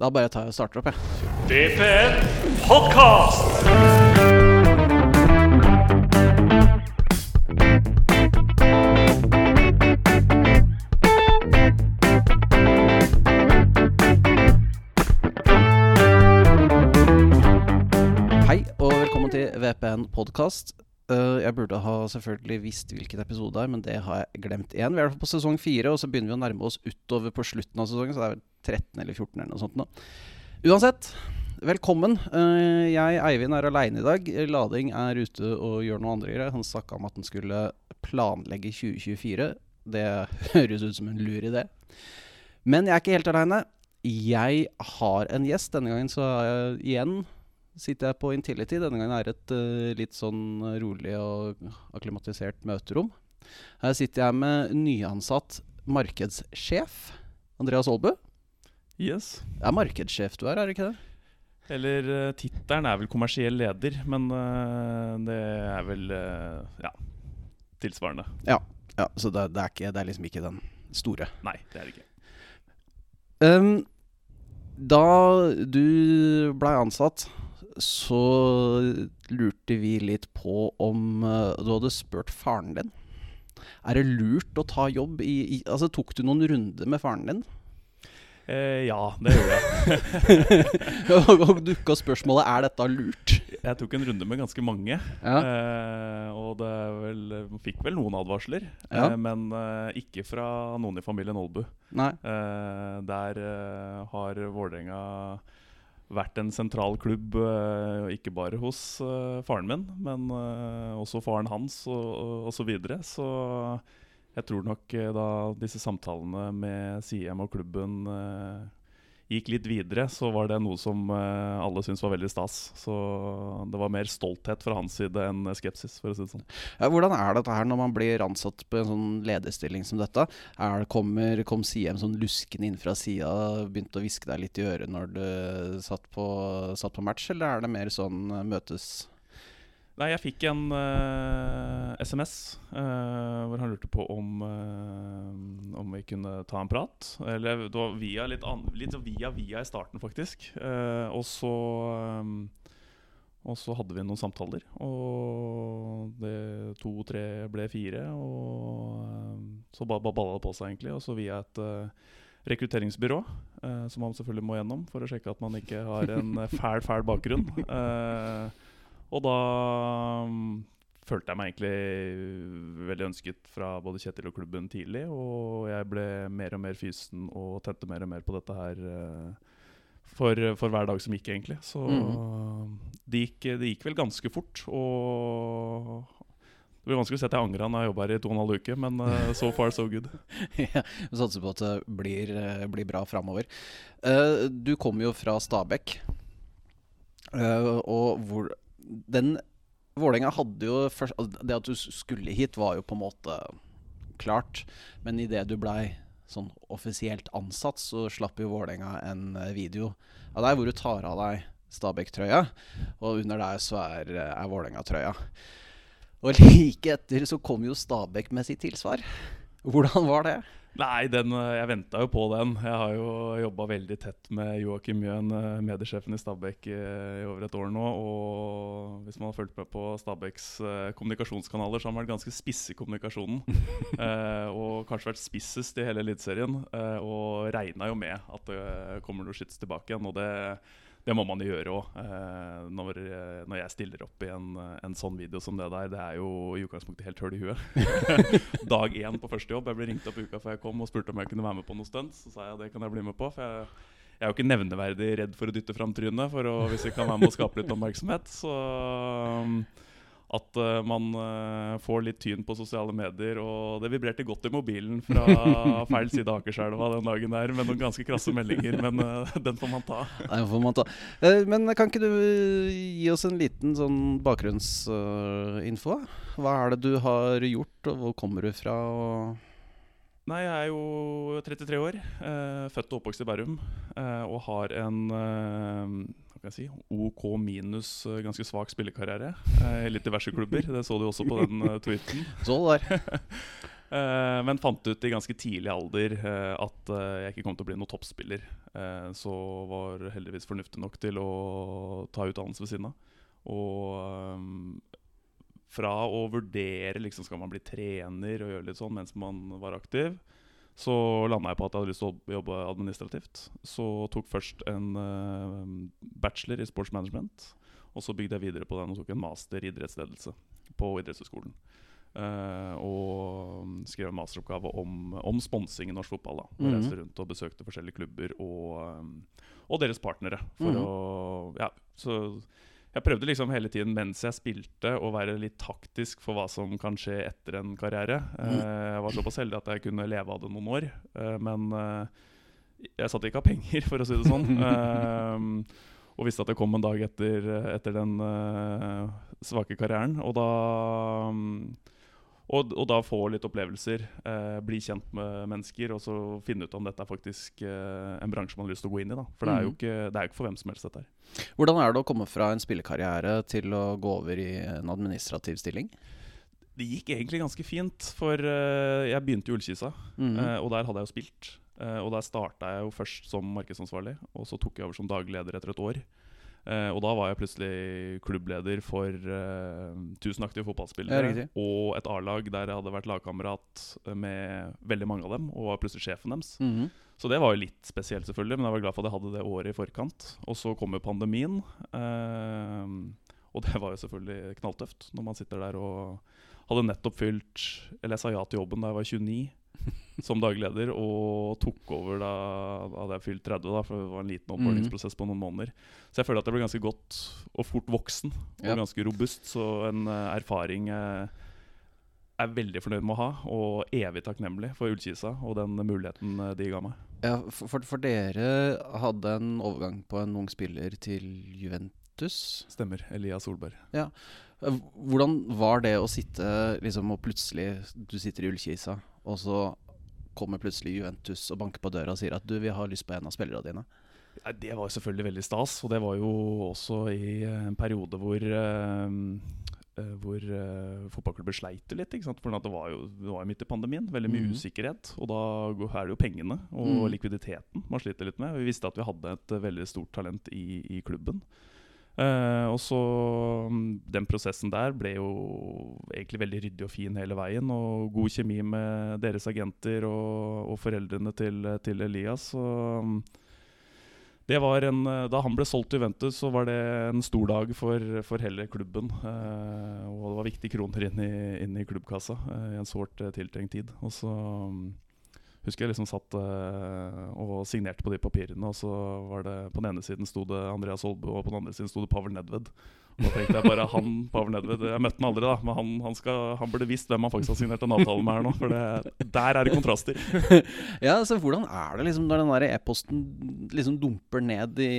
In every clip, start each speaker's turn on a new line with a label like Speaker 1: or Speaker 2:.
Speaker 1: Da bare tar jeg og starter opp, jeg.
Speaker 2: DPN Podcast.
Speaker 1: Hei, og velkommen til VPN podkast. Jeg burde ha selvfølgelig visst hvilken episode det er, men det har jeg glemt igjen. Vi er i hvert fall på sesong fire, og så begynner vi å nærme oss utover på slutten av sesongen, så det er vel 13 eller 14 eller noe sånt nå. Uansett, velkommen. Eh, jeg, Eivind, er aleine i dag. Lading er ute og gjør noe andre greier. Han snakka om at han skulle planlegge 2024. Det høres ut som en lur idé. Men jeg er ikke helt aleine. Jeg har en gjest. Denne gangen så er jeg igjen sitter jeg på Intility. Denne gangen er et uh, litt sånn rolig og akklimatisert møterom. Her sitter jeg med nyansatt markedssjef Andreas Aalbu.
Speaker 3: Yes.
Speaker 1: Det er markedssjef du er, er det ikke det?
Speaker 3: Eller uh, tittelen er vel kommersiell leder, men uh, det er vel uh, ja, tilsvarende.
Speaker 1: Ja, ja så det, det, er ikke, det er liksom ikke den store.
Speaker 3: Nei, det er det ikke.
Speaker 1: Um, da du blei ansatt, så lurte vi litt på om uh, du hadde spurt faren din. Er det lurt å ta jobb i, i Altså, tok du noen runder med faren din?
Speaker 3: Eh, ja, det gjorde jeg.
Speaker 1: og dukka spørsmålet er dette lurt.
Speaker 3: Jeg tok en runde med ganske mange.
Speaker 1: Ja.
Speaker 3: Eh, og det vel, fikk vel noen advarsler.
Speaker 1: Ja.
Speaker 3: Eh, men eh, ikke fra noen i familien
Speaker 1: Olbu.
Speaker 3: Eh, der eh, har Vålerenga vært en sentral klubb, eh, ikke bare hos eh, faren min, men eh, også faren hans og, og, så videre. Så jeg tror nok da disse samtalene med Siem og klubben gikk litt videre, så var det noe som eh, alle syntes var veldig stas. Så det var mer stolthet fra hans side enn skepsis, for å si det sånn.
Speaker 1: Ja, hvordan er dette her når man blir ansatt på en sånn lederstilling som dette? Er, kommer, kom Siem sånn luskende inn fra sida begynte å hviske deg litt i øret når du satt på, satt på match, eller er det mer sånn eh, møtes
Speaker 3: Nei, jeg fikk en uh, SMS uh, hvor han lurte på om, uh, om vi kunne ta en prat. Eller det var via litt, an, litt via via i starten, faktisk. Eh, og så um, Og så hadde vi noen samtaler, og det to-tre ble fire. Og eh, så bare ba balla det på seg, egentlig. Og så via et uh, rekrutteringsbyrå, uh, som man selvfølgelig må gjennom for å sjekke at man ikke har en eh, fæl, fæl bakgrunn. Eh, og da um, følte jeg meg egentlig veldig ønsket fra både Kjetil og klubben tidlig. Og jeg ble mer og mer fysen og tente mer og mer på dette her uh, for, for, hver dag som gikk, egentlig. Så mm. det, gikk, det, gikk, vel ganske fort. Og det blir vanskelig å si at jeg angra når jeg jobba her i to og en halv uke, men uh, so far so good.
Speaker 1: ja, Vi satser på at det blir, blir bra framover. Du kommer jo fra Stabekk. og hvor den Vålerenga hadde jo først altså, Det at du skulle hit, var jo på en måte klart. Men idet du blei sånn offisielt ansatt, så slapp jo Vålerenga en video av deg hvor du tar av deg Stabæk-trøya, og under deg så er, er Vålerenga-trøya. Og like etter så kom jo Stabæk med sitt tilsvar. Hvordan var det?
Speaker 3: Nei, den, jeg venta jo på den. Jeg har jo jobba veldig tett med Joakim Mjøen, mediesjefen i Stabæk, i over et år nå. Og hvis man har fulgt med på Stabæks kommunikasjonskanaler, så har man vært ganske spiss i kommunikasjonen. eh, og kanskje vært spissest i hele Eliteserien. Eh, og regna jo med at det kommer noe skyts tilbake igjen. Og det det må man jo gjøre òg. Eh, når, når, jeg stiller opp i en, en, sånn video som det der. Det er jo i utgangspunktet helt høl i huet. Dag én på første jobb. Jeg ble ringt opp i uka før jeg kom og spurte om jeg kunne være med på noe stunt. Så sa jeg det kan jeg bli med på. For jeg, jeg er jo ikke nevneverdig redd for å dytte fram trynet for å, hvis jeg kan være med å skape litt oppmerksomhet. Så um, at uh, man uh, får litt tyn på sosiale medier. Og det vibrerte godt i mobilen fra feil side av Akerselva den dagen der med noen ganske krasse meldinger, men uh, den får man ta.
Speaker 1: Den får man ta. men kan ikke du gi oss en liten sånn bakgrunnsinfo? Hva er det du har gjort, og hvor kommer du fra? og
Speaker 3: Nei, jeg er jo 33 år, født og oppvokst i Bærum. Og har en eh, hva kan jeg si, OK minus ganske svak spillekarriere i litt diverse klubber. Det så du også på den tweeten.
Speaker 1: Så det der.
Speaker 3: Eh, men fant ut i ganske tidlig alder eh, at eh, jeg ikke kom til å bli noen toppspiller. Eh, så var heldigvis fornuftig nok til å ta utdannelse ved siden av. Og eh, fra å vurdere liksom, skal man bli trener og gjøre litt sånn mens man var aktiv, så landa jeg på at jeg hadde lyst til å jobbe administrativt. Så tok først en eh, bachelor i sports management. Og så bygde jeg videre på den og tok en master i idrettsledelse på idrettshøyskolen. Uh, og skrev en masteroppgave om, om sponsing i norsk fotball. da
Speaker 1: mm.
Speaker 3: Reiste rundt og besøkte forskjellige klubber og, eh, og deres partnere. For
Speaker 1: Mhm.
Speaker 3: å, ja, så jeg prøvde liksom hele tiden mens jeg spilte å være litt taktisk for hva som kan skje etter en karriere.
Speaker 1: Mhm.
Speaker 3: Eh, jeg var såpass heldig at jeg kunne leve av det noen år. eh, men eh, jeg satte ikke av penger, for å si det sånn. Og visste at det kom en dag etter, etter den svake karrieren. Og da mm, og, og da få litt opplevelser, eh, bli kjent med mennesker, og så finne ut om dette er faktisk eh, en bransje man har lyst til å gå inn i. da For det er
Speaker 1: Mhm.
Speaker 3: ikke, det er jo ikke for hvem som helst, dette her.
Speaker 1: Hvordan er det å komme fra en spillekarriere til å gå over i en administrativ stilling?
Speaker 3: Det gikk egentlig ganske fint, for eh, jeg begynte i Ullkisa,
Speaker 1: Mhm.
Speaker 3: eh, og der hadde jeg jo spilt. Eh, og der starta jeg jo først som markedsansvarlig, og så tok jeg over som daglig leder etter et år. Eh, og da var jeg plutselig klubbleder for uh, tusen aktive fotballspillere og et A-lag der jeg hadde vært lagkamerat med veldig mange av dem, og var plutselig sjefen deres.
Speaker 1: Mhm.
Speaker 3: Så det var jo litt spesielt, selvfølgelig, men jeg var glad for at jeg hadde det året i forkant. Og så kom jo pandemien, eh, og det var jo selvfølgelig knalltøft når man sitter der og hadde nettopp fylt Eller jeg sa ja til jobben da jeg var 29 som dagleder, og tok over da da hadde jeg fylt 30, da, for det var en liten oppvarmingsprosess på noen måneder. Så jeg føler at jeg ble ganske godt og fort voksen og
Speaker 1: Ja.
Speaker 3: ganske robust. Så en uh, erfaring jeg er veldig fornøyd med å ha, og evig takknemlig for Ullkisa og den muligheten eh, de ga meg.
Speaker 1: Ja, for, for dere hadde en overgang på en ung spiller til Juventus.
Speaker 3: Stemmer. Elias Solberg.
Speaker 1: Ja. Hvordan var det å sitte liksom og plutselig Du sitter i ullkisa, og så kommer plutselig Juventus og banker på døra og sier at du, vi har lyst på en av spillerne dine.
Speaker 3: Ja, Det var selvfølgelig veldig stas, og det var jo også i eh, en periode hvor eh, eh, hvor uh, fotballklubber sleit litt. For det var jo det var jo midt i pandemien. Veldig mye
Speaker 1: mm.
Speaker 3: usikkerhet. Og da er det jo pengene og
Speaker 1: mm.
Speaker 3: likviditeten man sliter litt med. Vi visste at vi hadde et veldig stort talent i, i klubben. Eh, og så mm, Den prosessen der ble jo egentlig veldig ryddig og fin hele veien. Og god kjemi med deres agenter og, og foreldrene til, til Elias. Og mm, det var en, da han ble solgt til Juventus, så var det en stor dag for, for hele klubben. Uh, og det var viktige kroner inn i, inn i klubbkassa uh, i en sårt tiltrengt tid. Og så mm, husker jeg liksom satt uh, og signerte på de papirene, og så var det på den ene siden sto det Andreas Holbe, og på den andre siden sto det Pavel Nedved. Og da tenkte jeg bare han, Pavel Nedved Jeg møtte han aldri, da, men han, han, skal, han burde visst hvem han faktisk har signert en avtale med her nå. For det, der er det kontraster.
Speaker 1: Ja, så hvordan er det liksom når den der e-posten liksom dumper ned i,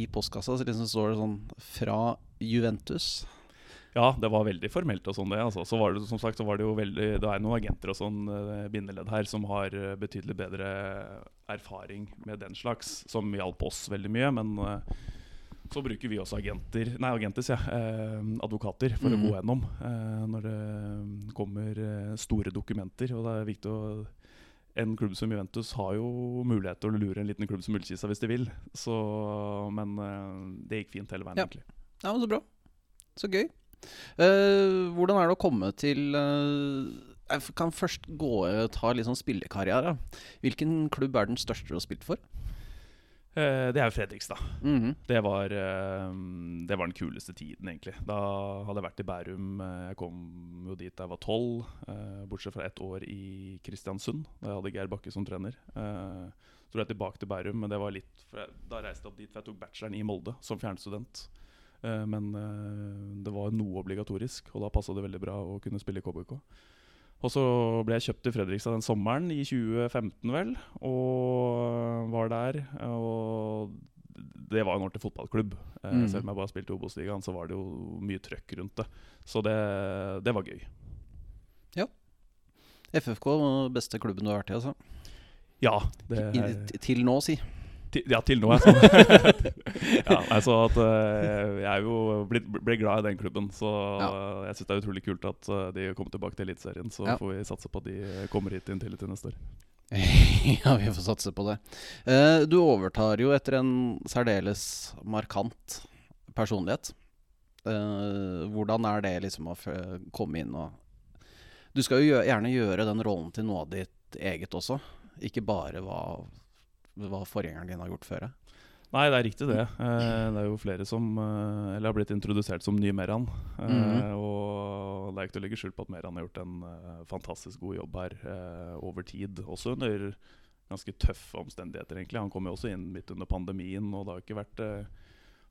Speaker 1: i postkassa, så liksom står det sånn fra Juventus?
Speaker 3: Ja, det var veldig formelt og sånn det. Altså. Så var det som sagt så var det jo veldig Det er noen agenter og sånn eh, bindeledd her som har eh, betydelig bedre erfaring med den slags, som hjalp oss veldig mye. Men eh, så bruker vi også agenter Nei, agenter, sier jeg. Eh, advokater for
Speaker 1: mm.
Speaker 3: å gå gjennom eh, når det kommer store dokumenter. Og det er viktig å en klubb som Juventus har jo mulighet til å lure en liten klubb som Ullkisa hvis de vil. Så, men det gikk fint hele veien,
Speaker 1: Ja.
Speaker 3: egentlig.
Speaker 1: Ja, men Så bra. Så gøy. Eh, hvordan er det å komme til uh, Jeg kan først gå ta litt sånn spillekarriere. Hvilken klubb er den største du har spilt for?
Speaker 3: Uh, det er jo Fredrikstad.
Speaker 1: Mhm.
Speaker 3: Det var, eh, det var den kuleste tiden, egentlig. Da hadde jeg vært i Bærum. eh, Jeg kom jo dit da jeg var tolv, eh, bortsett fra ett år i Kristiansund, da jeg hadde Geir Bakke som trener. Eh, Så dro jeg tilbake til Bærum, men det var litt jeg, Da reiste jeg opp dit, for jeg tok bacheloren i Molde som fjernstudent. Eh, Men eh, det var noe obligatorisk, og da passa det veldig bra å kunne spille i KBK. Og så ble jeg kjøpt til Fredrikstad den sommeren, i 2015 vel, og var der. Og det var en ordentlig fotballklubb. Eh,
Speaker 1: Mm.
Speaker 3: Selv om jeg bare spilte i Obos-ligaen, så var det jo mye trøkk rundt det. Så det, det var gøy. Ja.
Speaker 1: FFK, var den beste klubben du har vært i, altså.
Speaker 3: Ja, det
Speaker 1: I, til nå, si.
Speaker 3: Til, ja, til nå. Jeg, sånn. ja, nei, så at eh, jeg er jo blitt, ble glad i den klubben. Så
Speaker 1: Ja.
Speaker 3: eh, jeg syns det er utrolig kult at eh, de kommer tilbake til Eliteserien. Så
Speaker 1: Ja.
Speaker 3: får vi satse på at de kommer hit inn til, neste år.
Speaker 1: ja, vi får satse på det. Eh, du overtar jo etter en særdeles markant personlighet. Eh, hvordan er det liksom å komme inn og Du skal jo gjerne gjøre den rollen til noe av ditt eget også, ikke bare hva, hva forgjengeren din har gjort før.
Speaker 3: Nei, det er riktig det. Eh, det er jo flere som eh, Eller har blitt introdusert som ny Meran. Eh,
Speaker 1: -hmm.
Speaker 3: Og det er ikke til å legge skjul på at Meran har gjort en fantastisk god jobb her over tid. Også under ganske tøffe omstendigheter, egentlig. Han kom jo også inn midt under pandemien, og det har ikke vært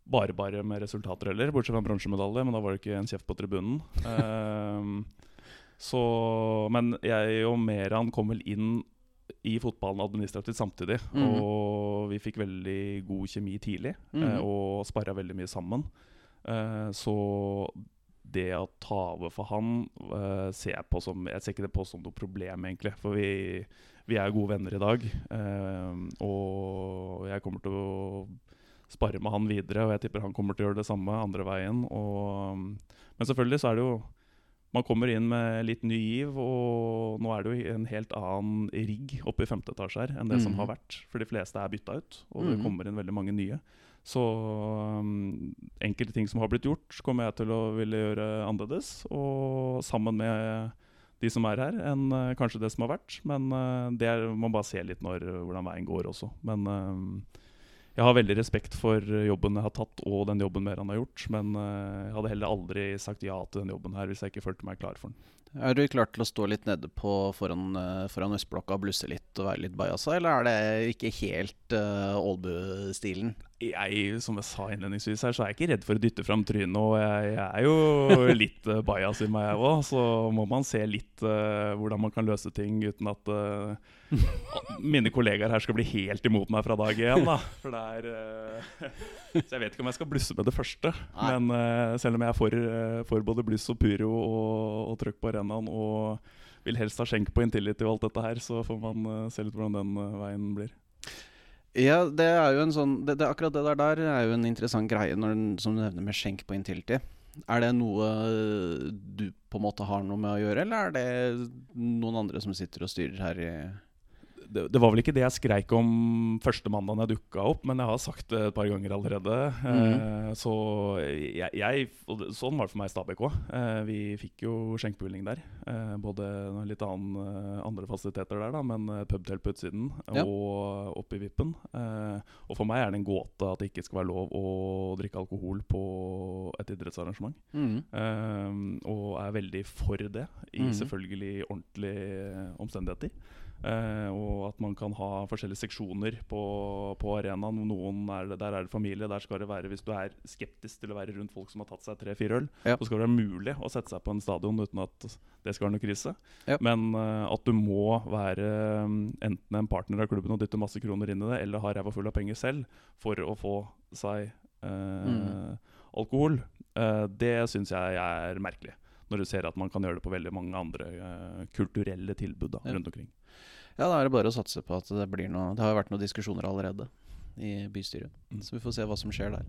Speaker 3: bare bare med resultater heller, bortsett fra en bronsemedalje, men da var det ikke en kjeft på tribunen. Så, men jeg og Meran kom vel inn i fotballen administrativt samtidig.
Speaker 1: Mm.
Speaker 3: Og vi fikk veldig god kjemi tidlig,
Speaker 1: mm.
Speaker 3: eh, og sparra veldig mye sammen. Eh, så det å ta over for han eh, ser jeg på som Jeg ser ikke det på som noe problem, egentlig. For vi, vi er gode venner i dag. eh, og jeg kommer til å spare med han videre, og jeg tipper han kommer til å gjøre det samme andre veien. Og, men selvfølgelig så er det jo man kommer inn med litt ny giv, og nå er det jo en helt annen rigg oppe i femte etasje her enn det som
Speaker 1: Mhm.
Speaker 3: har vært. For de fleste er bytta ut, og det
Speaker 1: Mhm.
Speaker 3: kommer inn veldig mange nye. Så um, enkelte ting som har blitt gjort, kommer jeg til å ville gjøre annerledes. Og sammen med de som er her, enn uh, kanskje det som har vært. Men uh, det er, man bare se litt når, hvordan veien går også. Men eh, jeg har veldig respekt for jobben jeg har tatt, og den jobben Meran har gjort. Men eh, jeg hadde heller aldri sagt ja til den jobben her hvis jeg ikke følte meg klar for den.
Speaker 1: Er du klar til å stå litt nede på foran, eh, foran østblokka og blusse litt og være litt bajasa, eller er det ikke helt uh, Aalbu-stilen?
Speaker 3: Jeg, som jeg sa innledningsvis her, så er jeg ikke redd for å dytte fram trynet. Og jeg, jeg er jo litt uh, bajas i meg, òg. Så må man se litt uh, hvordan man kan løse ting uten at uh, mine kollegaer her skal bli helt imot meg fra dag én. Da. For det er eh, Så jeg vet ikke om jeg skal blusse med det første.
Speaker 1: Nei.
Speaker 3: Men eh, selv om jeg er for, eh, for både bluss og pyro og, og trøkk på arenaen og vil helst ha skjenk på Intility og alt dette her, så får man eh, se litt hvordan den eh, veien blir.
Speaker 1: Ja, det er jo en sånn det, det, Akkurat det der, der er jo en interessant greie når, den- som du nevner med skjenk på Intility. Er det noe du på en måte har noe med å gjøre, eller er det noen andre som sitter og styrer her i
Speaker 3: det, det var vel ikke det jeg skreik om første mandagen jeg dukka opp, men jeg har sagt det et par ganger allerede. Eh, så jeg, jeg og Sånn var det for meg i Stabekk òg. Eh, vi fikk jo skjenkebevilgning der. Eh, både litt annen, eh, andre fasiliteter der, da, men eh, pubtelt på utsiden
Speaker 1: Ja.
Speaker 3: og oppe i vippen. Eh, og for meg er det en gåte at det ikke skal være lov å drikke alkohol på et idrettsarrangement.
Speaker 1: mm.
Speaker 3: Og er veldig for det, i
Speaker 1: mm.
Speaker 3: selvfølgelig ordentlige omstendigheter. Eh, og at man kan ha forskjellige seksjoner på, på arenaen. Noen er det, der er det familie. Der skal det være Hvis du er skeptisk til å være rundt folk som har tatt seg tre-fire øl,
Speaker 1: Ja.
Speaker 3: så skal det være mulig å sette seg på en stadion uten at det skal være noe krise.
Speaker 1: Ja.
Speaker 3: Men eh, at du må være um, enten en partner av klubben og dytte masse kroner inn i det, eller ha ræva full av penger selv for å få seg eh,
Speaker 1: mm.
Speaker 3: alkohol, eh, det syns jeg er merkelig. Når du ser at man kan gjøre det på veldig mange andre eh, kulturelle tilbud da,
Speaker 1: Ja.
Speaker 3: rundt omkring.
Speaker 1: Ja, da er det bare å satse på at det blir noe Det har jo vært noen diskusjoner allerede i bystyret,
Speaker 3: Mm.
Speaker 1: så vi får se hva som skjer der.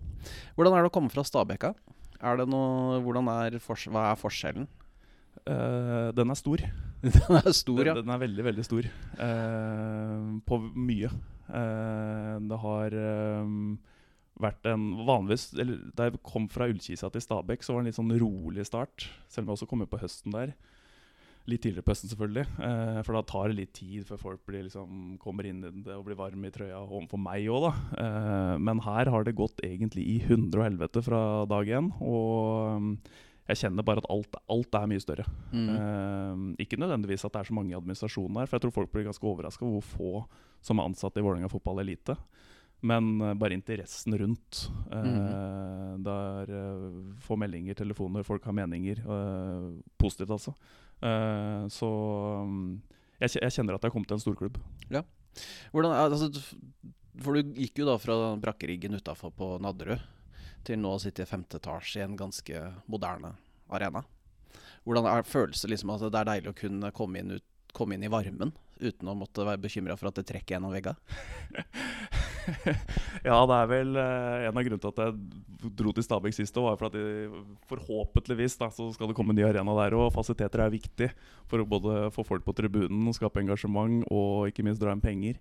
Speaker 1: Hvordan er det å komme fra Stabekka? Er det noe, hvordan er hva er forskjellen?
Speaker 3: Uh, den er stor.
Speaker 1: Den er stor, ja.
Speaker 3: Den, den er veldig, veldig stor. Uh, på mye. Uh, det har um, vært en vanligvis eller, Da jeg kom fra Ullkisa til Stabekk, så var det en litt sånn rolig start. Selv om jeg også kom på høsten der. Litt tidligere på høsten, selvfølgelig. Eh, for da tar det litt tid før folk blir, liksom, kommer inn i det og blir varme i trøya overfor meg òg, da. Eh, men her har det gått egentlig i hundre og helvete fra dag én. Og um, jeg kjenner bare at alt, alt er mye større.
Speaker 1: Mm.
Speaker 3: Eh, ikke nødvendigvis at det er så mange i administrasjonen her, for jeg tror folk blir ganske overraska hvor få som er ansatt i Vålerenga fotball elite. Men eh, bare interessen rundt. Uh, Der eh, får meldinger, telefoner, folk har meninger. eh, positivt, altså. Eh, så um, jeg, jeg kjenner at jeg kom til en storklubb.
Speaker 1: Hvordan, altså, for du gikk jo da fra brakkeriggen utafor på Nadderud til nå å sitte i femte etasje i en ganske moderne arena. Hvordan er, føles det liksom at det er deilig å kunne komme inn, ut, komme inn i varmen uten å måtte være bekymra for at det trekker gjennom veggene?
Speaker 3: ja, det er vel eh, en av grunnene til at jeg dro til Stabæk sist. Og var for at de, forhåpentligvis da, så skal det komme en ny arena der òg. Fasiliteter er viktig for å både få folk på tribunen, skape engasjement og ikke minst dra inn penger.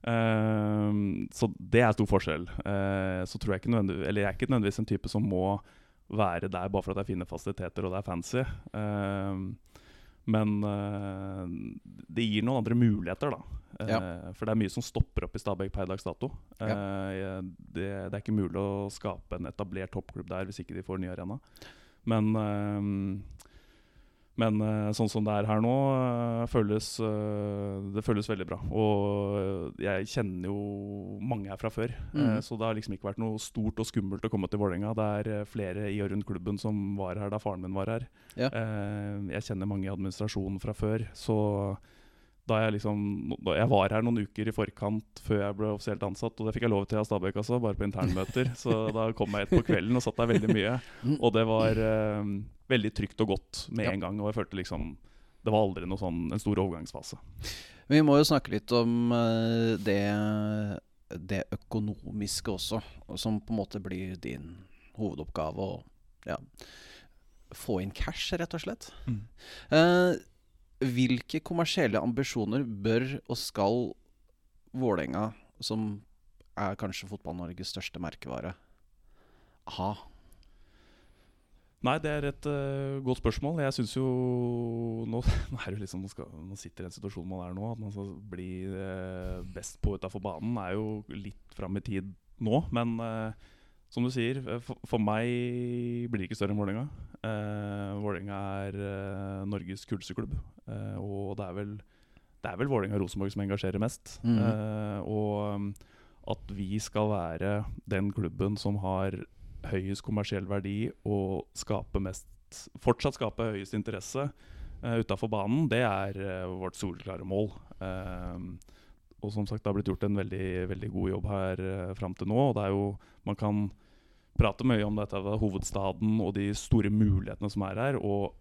Speaker 3: Eh, så det er stor forskjell. Eh, så tror jeg ikke eller jeg er ikke nødvendigvis en type som må være der bare for at jeg finner fasiliteter og det er fancy. Eh, men uh, det gir noen andre muligheter, da.
Speaker 1: Ja.
Speaker 3: Eh, for det er mye som stopper opp i Stabæk per dags dato.
Speaker 1: Ja.
Speaker 3: Eh, det, det er ikke mulig å skape en etablert toppklubb der hvis ikke de får ny arena. Men, men eh, sånn som det er her nå, eh, føles, eh, det føles veldig bra. Og jeg kjenner jo mange her fra før,
Speaker 1: Mm.
Speaker 3: så det har liksom ikke vært noe stort og skummelt å komme til Vålerenga. Det er flere i og rundt klubben som var her da faren min var her.
Speaker 1: Ja.
Speaker 3: Jeg kjenner mange i administrasjonen fra før, så da jeg liksom da Jeg var her noen uker i forkant før jeg ble offisielt ansatt, og det fikk jeg lov til av Stabæk også, bare på internmøter. så da kom jeg hit på kvelden og satt der veldig mye. Og det var eh, veldig trygt og godt med en gang, og jeg følte liksom Det var aldri noe sånn en stor overgangsfase.
Speaker 1: Vi må jo snakke litt om eh, det, det økonomiske også, som på en måte blir din hovedoppgave. Å ja, få inn cash, rett og slett.
Speaker 3: Mm.
Speaker 1: Eh, hvilke kommersielle ambisjoner bør og skal Vålerenga, som er kanskje Fotball-Norges største merkevare, ha?
Speaker 3: Nei, det er et uh, godt spørsmål. Jeg syns jo nå, nå, er det liksom, man, skal, nå sitter i en situasjon man er nå, at man skal bli uh, best på utafor banen, er jo litt fram i tid nå. Men eh, som du sier, eh, for, for meg blir det ikke større enn Vålerenga. Eh, Vålerenga er eh, Norges kuleste klubb, eh, og det er vel det er vel Vålerenga og Rosenborg som engasjerer mest.
Speaker 1: Mhm.
Speaker 3: Eh, og um, at vi skal være den klubben som har høyest kommersiell verdi og skape mest, fortsatt skape høyest interesse eh, utafor banen, det er eh, vårt soleklare mål. Eh, og som sagt, det har blitt gjort en veldig, veldig god jobb her uh, fram til nå. Og det er jo Man kan prate mye om dette ved hovedstaden og de store mulighetene som er her. Og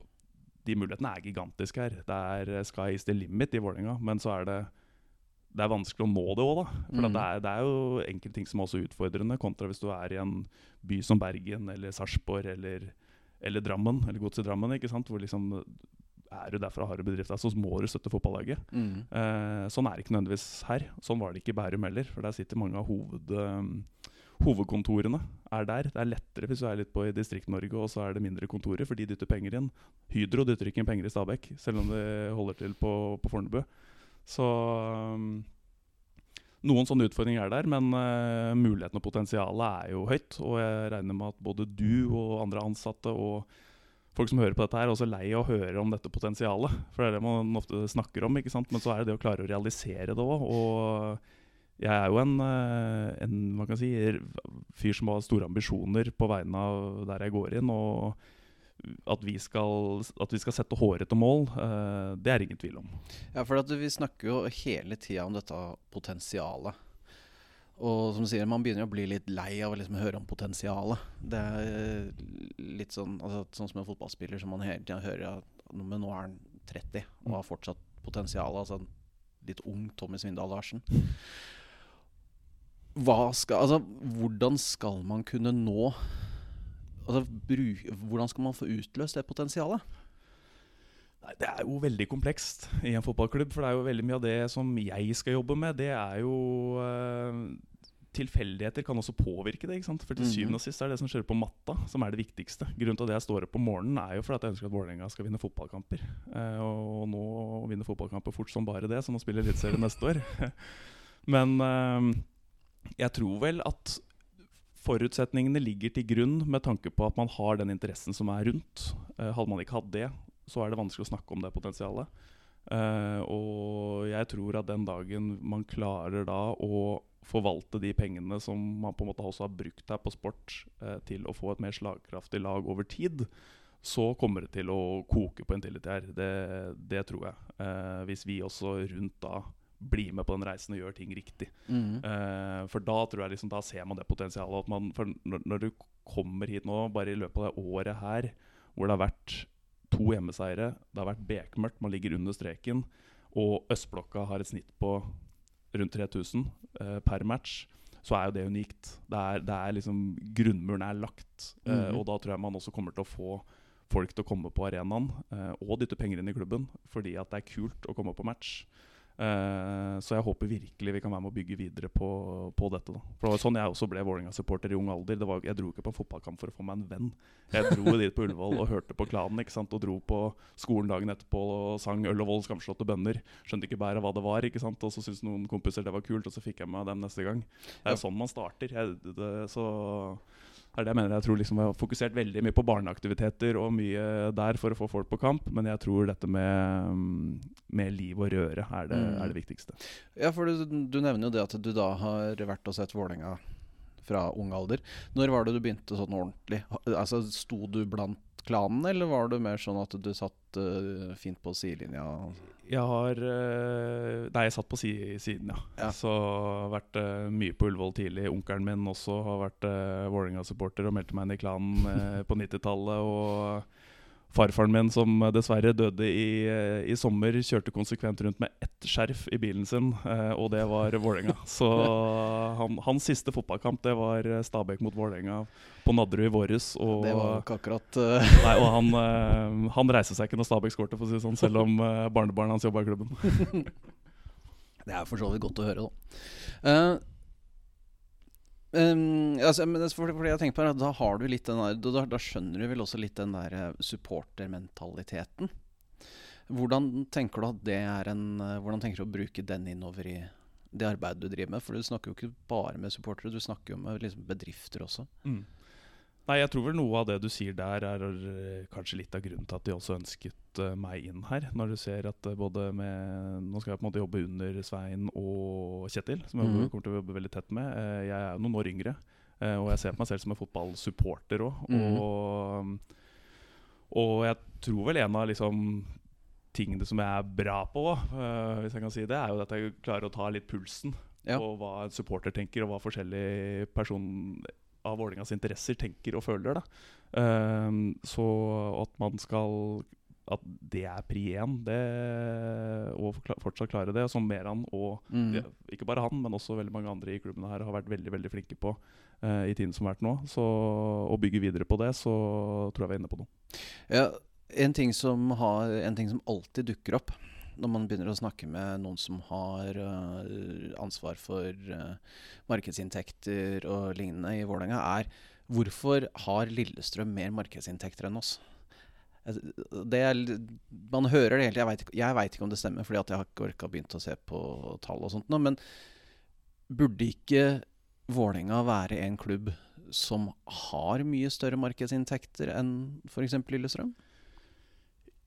Speaker 3: de mulighetene er gigantiske her. Det er sky's sky is the limit i Vålerenga. Men så er det det er vanskelig å nå det òg, da. For
Speaker 1: Mm.
Speaker 3: det, er, det er jo enkelte ting som er også utfordrende, kontra hvis du er i en by som Bergen eller Sarpsborg eller, eller Drammen, eller Godset Drammen, ikke sant? hvor liksom er du derfra har du bedrift, der, så må du støtte fotballaget.
Speaker 1: Mm.
Speaker 3: Eh, sånn er det ikke nødvendigvis her. Sånn var det ikke i Bærum heller. For der sitter mange av hoved, um, hovedkontorene er der. Det er lettere hvis du er litt på i Distrikt-Norge, og så er det mindre kontorer, for de dytter penger inn. Hydro dytter ikke inn penger i Stabekk, selv om de holder til på, på Fornebu. Så um, noen sånne utfordringer er der, men uh, muligheten og potensialet er jo høyt. Og jeg regner med at både du og andre ansatte og folk som hører på dette, her er også lei av å høre om dette potensialet. For det er det man ofte snakker om, ikke sant? men så er det det å klare å realisere det òg. Og jeg er jo en, eh, en hva kan si, fyr som har store ambisjoner på vegne av der jeg går inn. Og at vi skal, at vi skal sette hårete mål, eh, det er ingen tvil om.
Speaker 1: Ja, for vi snakker jo hele tida om dette potensialet. Og som du sier, man begynner å bli litt lei av å liksom høre om potensialet. Det er litt sånn altså, Sånn som en fotballspiller som man hele tida hører at Men nå er han 30 og har fortsatt potensial. Altså en litt ung Tommy Svindal Larsen. Skal Altså, hvordan skal man kunne nå Altså, bru, hvordan skal man få utløst det potensialet?
Speaker 3: Nei, Det er jo veldig komplekst i en fotballklubb. For det er jo veldig mye av det som jeg skal jobbe med, det er jo eh, Tilfeldigheter kan også påvirke det. ikke sant? For til
Speaker 1: Mhm.
Speaker 3: syvende og sist er det det som skjer på matta, som er det viktigste. Grunnen til at jeg står opp om morgenen, er jo for at jeg ønsker at Vålerenga skal vinne fotballkamper. Eh, og nå vinner fotballkamper fort som bare det, som å spille Eliteserien neste år. Men eh, jeg tror vel at forutsetningene ligger til grunn med tanke på at man har den interessen som er rundt. Eh, hadde man ikke hatt det, så er det vanskelig å snakke om det potensialet. Eh, og jeg tror at den dagen man klarer da å forvalte de pengene som man på en måte også har brukt her på sport, eh, til å få et mer slagkraftig lag over tid, så kommer det til å koke på Intility her. Det, det tror jeg. Eh, hvis vi også rundt da blir med på den reisen og gjør ting riktig.
Speaker 1: Mm.
Speaker 3: Eh, for da tror jeg liksom, da ser man det potensialet. At man, når, når du kommer hit nå, bare i løpet av det året her, hvor det har vært to hjemmeseiere, det har vært bekmørkt, man ligger under streken, og østblokka har et snitt på rundt 3000 eh, per match, så er jo det unikt. Det er, det er liksom Grunnmuren er lagt. Eh,
Speaker 1: -hmm.
Speaker 3: og da tror jeg man også kommer til å få folk til å komme på arenaen eh, og dytte penger inn i klubben fordi at det er kult å komme på match. Eh, så jeg håper virkelig vi kan være med å bygge videre på, på dette. Da. For det var sånn jeg også ble Vålerenga-supporter i ung alder. Det var, jeg dro ikke på en fotballkamp for å få meg en venn. Jeg dro dit på Ullevål og hørte på Klanen. ikke sant? Og dro på skolen dagen etterpå og sang Øl og Vold, skamslåtte bønner. Skjønte ikke bæret hva det var. ikke sant? Og så syntes noen kompiser det var kult, og så fikk jeg med dem neste gang. Det er sånn man starter. Jeg, det, så er det jeg mener. Jeg tror liksom jeg har fokusert veldig mye på barneaktiviteter og mye der for å få folk på kamp, men jeg tror dette med, mm, med liv og røre er det,
Speaker 1: Mm.
Speaker 3: er det viktigste.
Speaker 1: Ja, for du, du nevner jo det at du da har vært og sett Vålerenga fra ung alder. Når var det du begynte sånn ordentlig? Altså, Sto du blant klanen, eller var det mer sånn at du satt uh, fint på sidelinja?
Speaker 3: Jeg har eh, Nei, jeg satt på si, siden, ja.
Speaker 1: Ja.
Speaker 3: Så vært uh, mye på Ullevål tidlig. Onkelen min også har vært uh, Vålerenga-supporter og meldte meg inn i klanen uh, på 90-tallet. Og farfaren min, som dessverre døde i, eh, i sommer, kjørte konsekvent rundt med ett skjerf i bilen sin, eh, og det var Vålerenga. Så han, hans siste fotballkamp det var eh, Stabæk mot Vålerenga på Nadderud i våres. Og
Speaker 1: Det var ikke akkurat uh...
Speaker 3: Nei, og han, eh, han reiste seg ikke når Stabæk skårte, for å si sånn, selv om uh, barnebarnet hans jobba i klubben.
Speaker 1: Det er for så vidt godt å høre, da. Eh, em, altså, men fordi, fordi jeg på Da har du litt den der Da, da skjønner du vel også litt den der eh, supportermentaliteten. Hvordan tenker du at det er en eh, Hvordan tenker du å bruke den innover i det arbeidet du driver med? For du snakker jo ikke bare med supportere, du snakker jo med liksom, bedrifter også.
Speaker 3: Nei, jeg tror vel noe av det du sier der, er eh, kanskje litt av grunnen til at de også ønsket eh, meg inn her. Når du ser at eh, både med Nå skal jeg på en måte jobbe under Svein og Kjetil, som jeg
Speaker 1: Mhm.
Speaker 3: kommer til å jobbe veldig tett med. Jeg er jo noen år yngre, og jeg ser på meg selv som en fotballsupporter òg.
Speaker 1: Mhm.
Speaker 3: Og, og jeg tror vel en av liksom tingene som jeg er bra på, hvis jeg kan si det, er jo at jeg klarer å ta litt pulsen
Speaker 1: Ja.
Speaker 3: på hva en supporter tenker, og hva forskjellige person av Vålerengas interesser tenker og føler. Da. Ehm, så at man skal At det er pri én, og fortsatt klare det, som Meran og
Speaker 1: Mm.
Speaker 3: ja, ikke bare han, men også veldig mange andre i klubbene her har vært veldig veldig flinke på uh, i tiden som har vært nå. Så å bygge videre på det, så tror jeg vi er inne på noe.
Speaker 1: Ja, en ting, som har, en ting som alltid dukker opp når man begynner å snakke med noen som har øh, ansvar for øh, markedsinntekter og lignende i Vålerenga, er hvorfor har Lillestrøm mer markedsinntekter enn oss? Altså, er, man hører det egentlig. Jeg veit ikke om det stemmer, fordi jeg har ikke orka begynt å se på tall og sånt. nå, Men burde ikke Vålerenga være en klubb som har mye større markedsinntekter enn f.eks. Lillestrøm?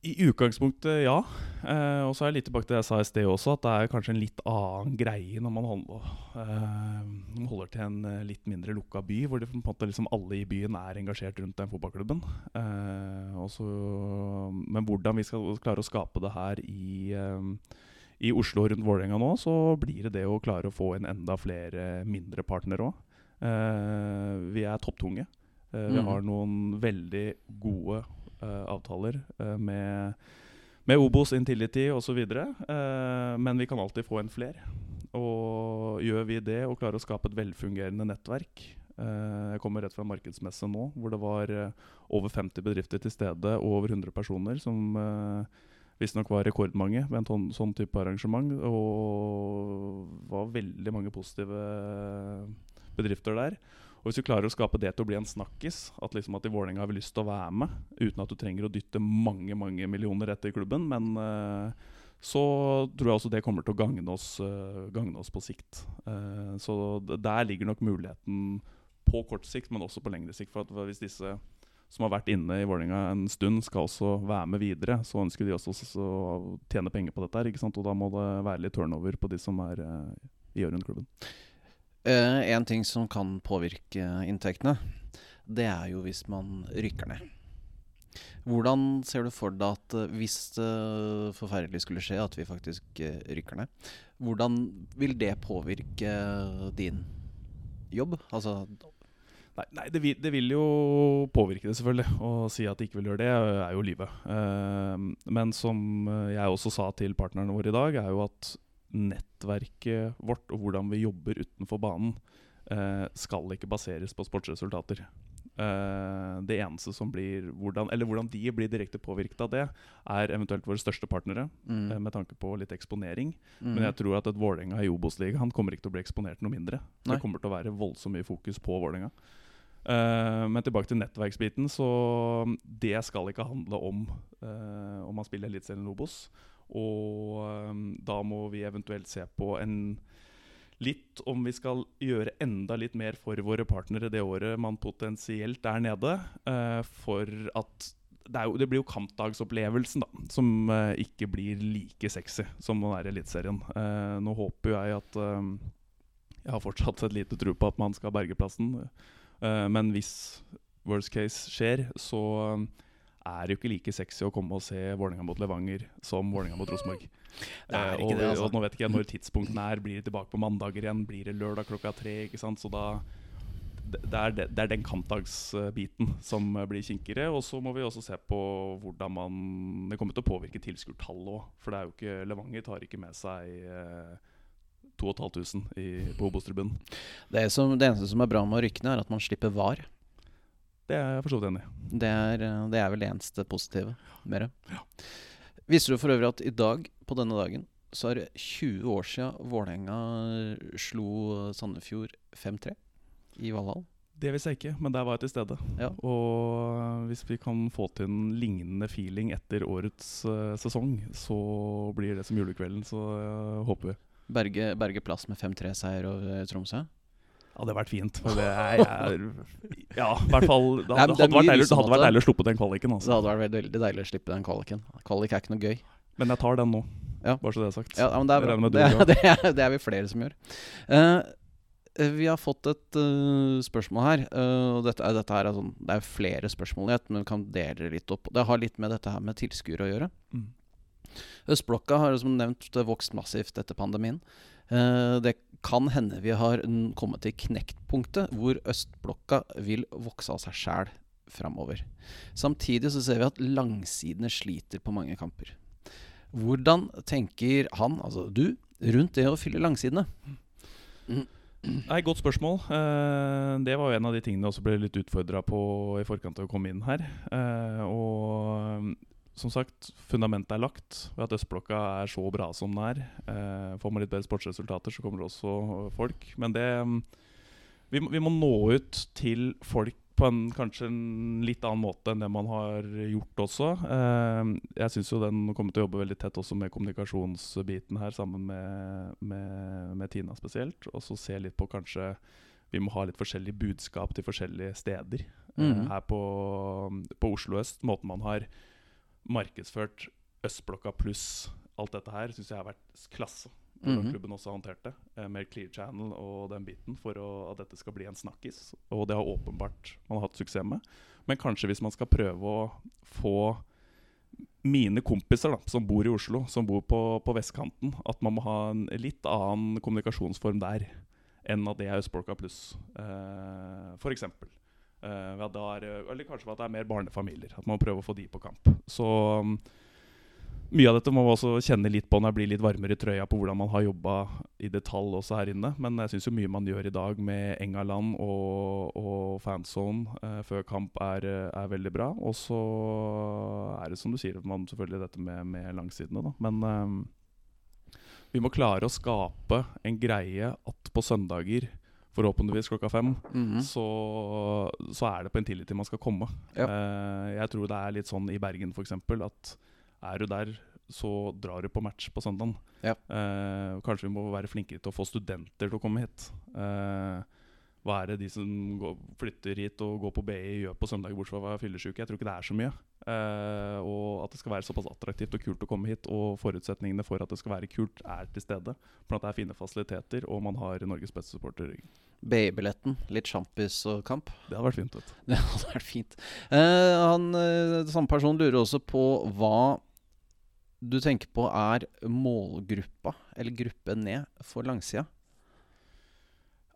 Speaker 3: I utgangspunktet, ja. Eh, og så er jeg litt tilbake til det jeg sa i sted også, at det er kanskje en litt annen greie når man holder, eh, man holder til en eh, litt mindre lukka by, hvor liksom alle i byen er engasjert rundt den fotballklubben. Eh, også, men hvordan vi skal klare å skape det her i, eh, i Oslo og rundt Vålerenga nå, så blir det det å klare å få inn enda flere mindre partnere òg. Eh, vi er topptunge. Eh, vi
Speaker 1: Mhm.
Speaker 3: har noen veldig gode avtaler eh, med, med Obos, Intility osv. Uh, men vi kan alltid få en fler. Og gjør vi det og klarer å skape et velfungerende nettverk eh, Jeg kommer rett fra markedsmesse nå, hvor det var eh, over 50 bedrifter til stede og over 100 personer, som visstnok var rekordmange ved en sånn type arrangement. Og var veldig mange positive bedrifter der. Og Hvis du klarer å skape det til å bli en snakkis, at liksom at i Vålerenga har vi lyst til å være med, uten at du trenger å dytte mange mange millioner etter klubben, men uh, så tror jeg også det kommer til å gagne oss, uh, oss på sikt. Uh, så der ligger nok muligheten på kort sikt, men også på lengre sikt. For at hvis disse som har vært inne i Vålerenga en stund, skal også være med videre, så ønsker de også å tjene penger på dette. her, ikke sant? Og da må det være litt turnover på de som er i og rundt klubben.
Speaker 1: Eh, en ting som kan påvirke inntektene, det er jo hvis man rykker ned. Hvordan ser du for deg at eh, hvis det forferdelig skulle skje at vi faktisk eh, rykker ned, hvordan vil det påvirke din jobb? Altså
Speaker 3: Nei, nei det, vil, det vil jo påvirke det, selvfølgelig. Å si at de ikke vil gjøre det, er jo livet. Eh, men som jeg også sa til partnerne våre i dag, er jo at nettverket vårt og hvordan vi jobber utenfor banen, eh, skal ikke baseres på sportsresultater. Eh, det eneste som blir hvordan, Eller hvordan de blir direkte påvirket av det, er eventuelt våre største partnere,
Speaker 1: Mm.
Speaker 3: eh, med tanke på litt eksponering.
Speaker 1: Mm.
Speaker 3: Men jeg tror at et Vålerenga i Obos-ligaen kommer ikke til å bli eksponert noe mindre.
Speaker 1: Nei.
Speaker 3: Det kommer til å være voldsomt mye fokus på Vålerenga. Uh, men tilbake til nettverksbiten. Så det skal ikke handle om uh, om man spiller Eliteserien Obos. Og eh, da må vi eventuelt se på en Litt om vi skal gjøre enda litt mer for våre partnere det året man potensielt er nede. eh, for at det, jo, det blir jo kampdagsopplevelsen da, som eh, ikke blir like sexy som å være Eliteserien. Eh, nå håper jeg at eh, Jeg har fortsatt et lite tro på at man skal berge plassen. Men hvis worst case skjer, så er det jo ikke like sexy å komme og se Vålerenga mot Levanger som Vålerenga mot Rosenborg. Eh, og,
Speaker 1: altså.
Speaker 3: og nå vet ikke jeg når tidspunktene er. Blir det tilbake på mandager igjen? Blir det lørdag klokka tre? Ikke sant? Så da det er, det, det er den kampdagsbiten som blir kinkigere. Og så må vi også se på hvordan man Det kommer til å påvirke tilskuertallet òg. For det er jo ikke Levanger tar ikke med seg eh, 2500 i, på Obos-tribunen.
Speaker 1: Det, det eneste som er bra med å rykke ned, er at man slipper var.
Speaker 3: Det er jeg for så vidt enig i.
Speaker 1: Det er, eh, det er vel det eneste positive med det. Visste du for øvrig at i dag, på denne dagen, så er det 20 år siden Vålerenga slo Sandefjord 5-3 i Valhall?
Speaker 3: Det visste jeg ikke, men der var jeg til stede.
Speaker 1: Ja.
Speaker 3: Og hvis vi kan få til en lignende feeling etter årets uh, sesong, så blir det som julekvelden, så uh, håper vi.
Speaker 1: Berge, Berge plass med 5-3-seier over Tromsø?
Speaker 3: Ja, det hadde vært fint. For det er, er Ja, i hvert fall Det hadde,
Speaker 1: det
Speaker 3: hadde, vært, deilig, det hadde vært deilig å sluppe den kvaliken. Altså.
Speaker 1: det hadde vært veldig, deilig å slippe den kvaliken. Kvalik er ikke noe gøy.
Speaker 3: Men jeg tar den nå,
Speaker 1: Ja.
Speaker 3: bare så det er sagt.
Speaker 1: Ja, men det er bra. Det,
Speaker 3: er,
Speaker 1: det, er, det er vi flere som gjør. Eh, eh, vi har fått et uh, spørsmål her. Uh, og dette, er- dette her er sånn, det er flere spørsmål i ett, men vi kan dele det litt opp. Det har litt med dette her med tilskuere å gjøre.
Speaker 3: Mm.
Speaker 1: Østblokka har som nevnt vokst massivt etter pandemien. Eh, det kan hende vi har kommet til knektpunktet hvor østblokka vil vokse av seg sjæl framover. Samtidig så ser vi at langsidene sliter på mange kamper. Hvordan tenker han, altså du, rundt det å fylle langsidene?
Speaker 3: Nei, Godt spørsmål. Eh, det var jo en av de tingene jeg også ble litt utfordra på i forkant av å komme inn her. Eh, og som sagt, fundamentet er lagt ved at østblokka er så bra som den er. Eh, får man litt bedre sportsresultater, så kommer det også eh, folk. Men det mm, vi, vi må nå ut til folk på en kanskje en litt annen måte enn det man har gjort også. Eh, jeg syns jo den kommer til å jobbe veldig tett også med kommunikasjonsbiten her, sammen med, med, med Tina spesielt. Og så se litt på kanskje vi må ha litt forskjellig budskap til forskjellige steder. Eh,
Speaker 1: Mhm.
Speaker 3: her på, på Oslo øst, måten man har markedsført Østblokka pluss alt dette her, syns jeg har vært klasse. Hvordan
Speaker 1: Mhm.
Speaker 3: klubben også har håndtert det. eh, Med Clear Channel og den biten, for å, at dette skal bli en snakkis. Og det har åpenbart man har hatt suksess med. Men kanskje hvis man skal prøve å få mine kompiser da, som bor i Oslo, som bor på, på vestkanten, at man må ha en litt annen kommunikasjonsform der enn at det er Østblokka pluss, eh, for Eh, da er, eller kanskje at det er mer barnefamilier. At man prøver å få de på kamp. Så um, mye av dette må man også kjenne litt på når det blir litt varmere i trøya på hvordan man har jobba i detalj også her inne. Men jeg syns mye man gjør i dag med Engaland og, og fanzone eh, før kamp, er, eh, er veldig bra. Og så er det som du sier, man selvfølgelig dette med, med langsidene, da. Men eh, vi må klare å skape en greie at på søndager Forhåpentligvis klokka fem
Speaker 1: Mhm.
Speaker 3: så, så er det på en tillit til man skal komme.
Speaker 1: Ja.
Speaker 3: Uh, jeg tror det er litt sånn i Bergen f.eks. at er du der, så drar du på match på søndagen.
Speaker 1: Ja.
Speaker 3: Uh, kanskje vi må være flinkere til å få studenter til å komme hit. Uh, hva er det de som går, flytter hit og går på BI gjør på søndag bortsett fra å være fyllesyke? Jeg tror ikke det er så mye. Eh, og at det skal være såpass attraktivt og kult å komme hit, og forutsetningene for at det skal være kult, er til stede. For at det er fine fasiliteter, og man har Norges beste supporter i ryggen.
Speaker 1: BI-billetten, litt sjampis og kamp.
Speaker 3: Det hadde vært fint. vet du.
Speaker 1: Det hadde vært fint. Uh, han, eh, samme person lurer også på hva du tenker på er målgruppa, eller gruppe ned, for langsida.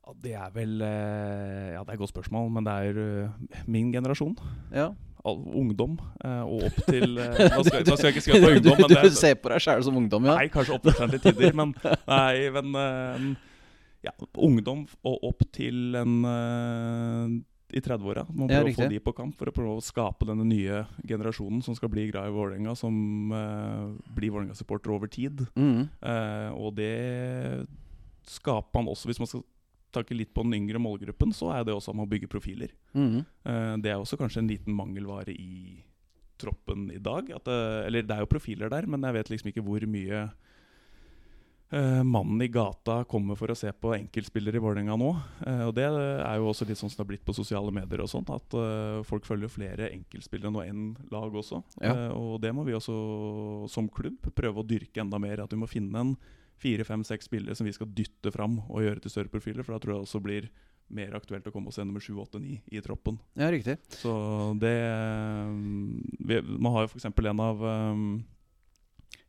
Speaker 3: Ja, det er vel eh, Ja, det er et godt spørsmål, men det er eh, min generasjon.
Speaker 1: Ja.
Speaker 3: All, ungdom. eh, og opp til nå, skal, nå skal jeg ikke skrive på ungdom, men det
Speaker 1: du ser på deg sjæl som ungdom, ja?
Speaker 3: Nei, kanskje opp til tider, men Nei, men ja, ungdom og opp til en i 30-åra. Man
Speaker 1: Ja,
Speaker 3: prøver å få de på kamp for å prøve å skape denne nye generasjonen som skal bli glad i Vålerenga, som uh, blir Vålerenga-supporter over tid.
Speaker 1: Mm.
Speaker 3: Uh, og det skaper man også, hvis man skal takke litt på den yngre målgruppen, så er det også med å bygge profiler.
Speaker 1: Mm.
Speaker 3: Eh, det er også kanskje en liten mangelvare i troppen i dag. At det, eller det er jo profiler der, men jeg vet liksom ikke hvor mye Uh, mannen i gata kommer for å se på enkeltspillere i Vålerenga nå. Uh, og det er jo også litt sånn som det har blitt på sosiale medier og sånt, at uh, folk følger flere enkeltspillere nå enn lag også.
Speaker 1: Ja.
Speaker 3: Eh, og det må vi også som klubb prøve å dyrke enda mer. At vi må finne en fire, fem, seks spillere som vi skal dytte fram og gjøre til større profiler. For da tror jeg også blir mer aktuelt å komme og se nummer 7, 8, 9 i troppen.
Speaker 1: Ja, riktig.
Speaker 3: Så det vi, Man har jo f.eks. en av um,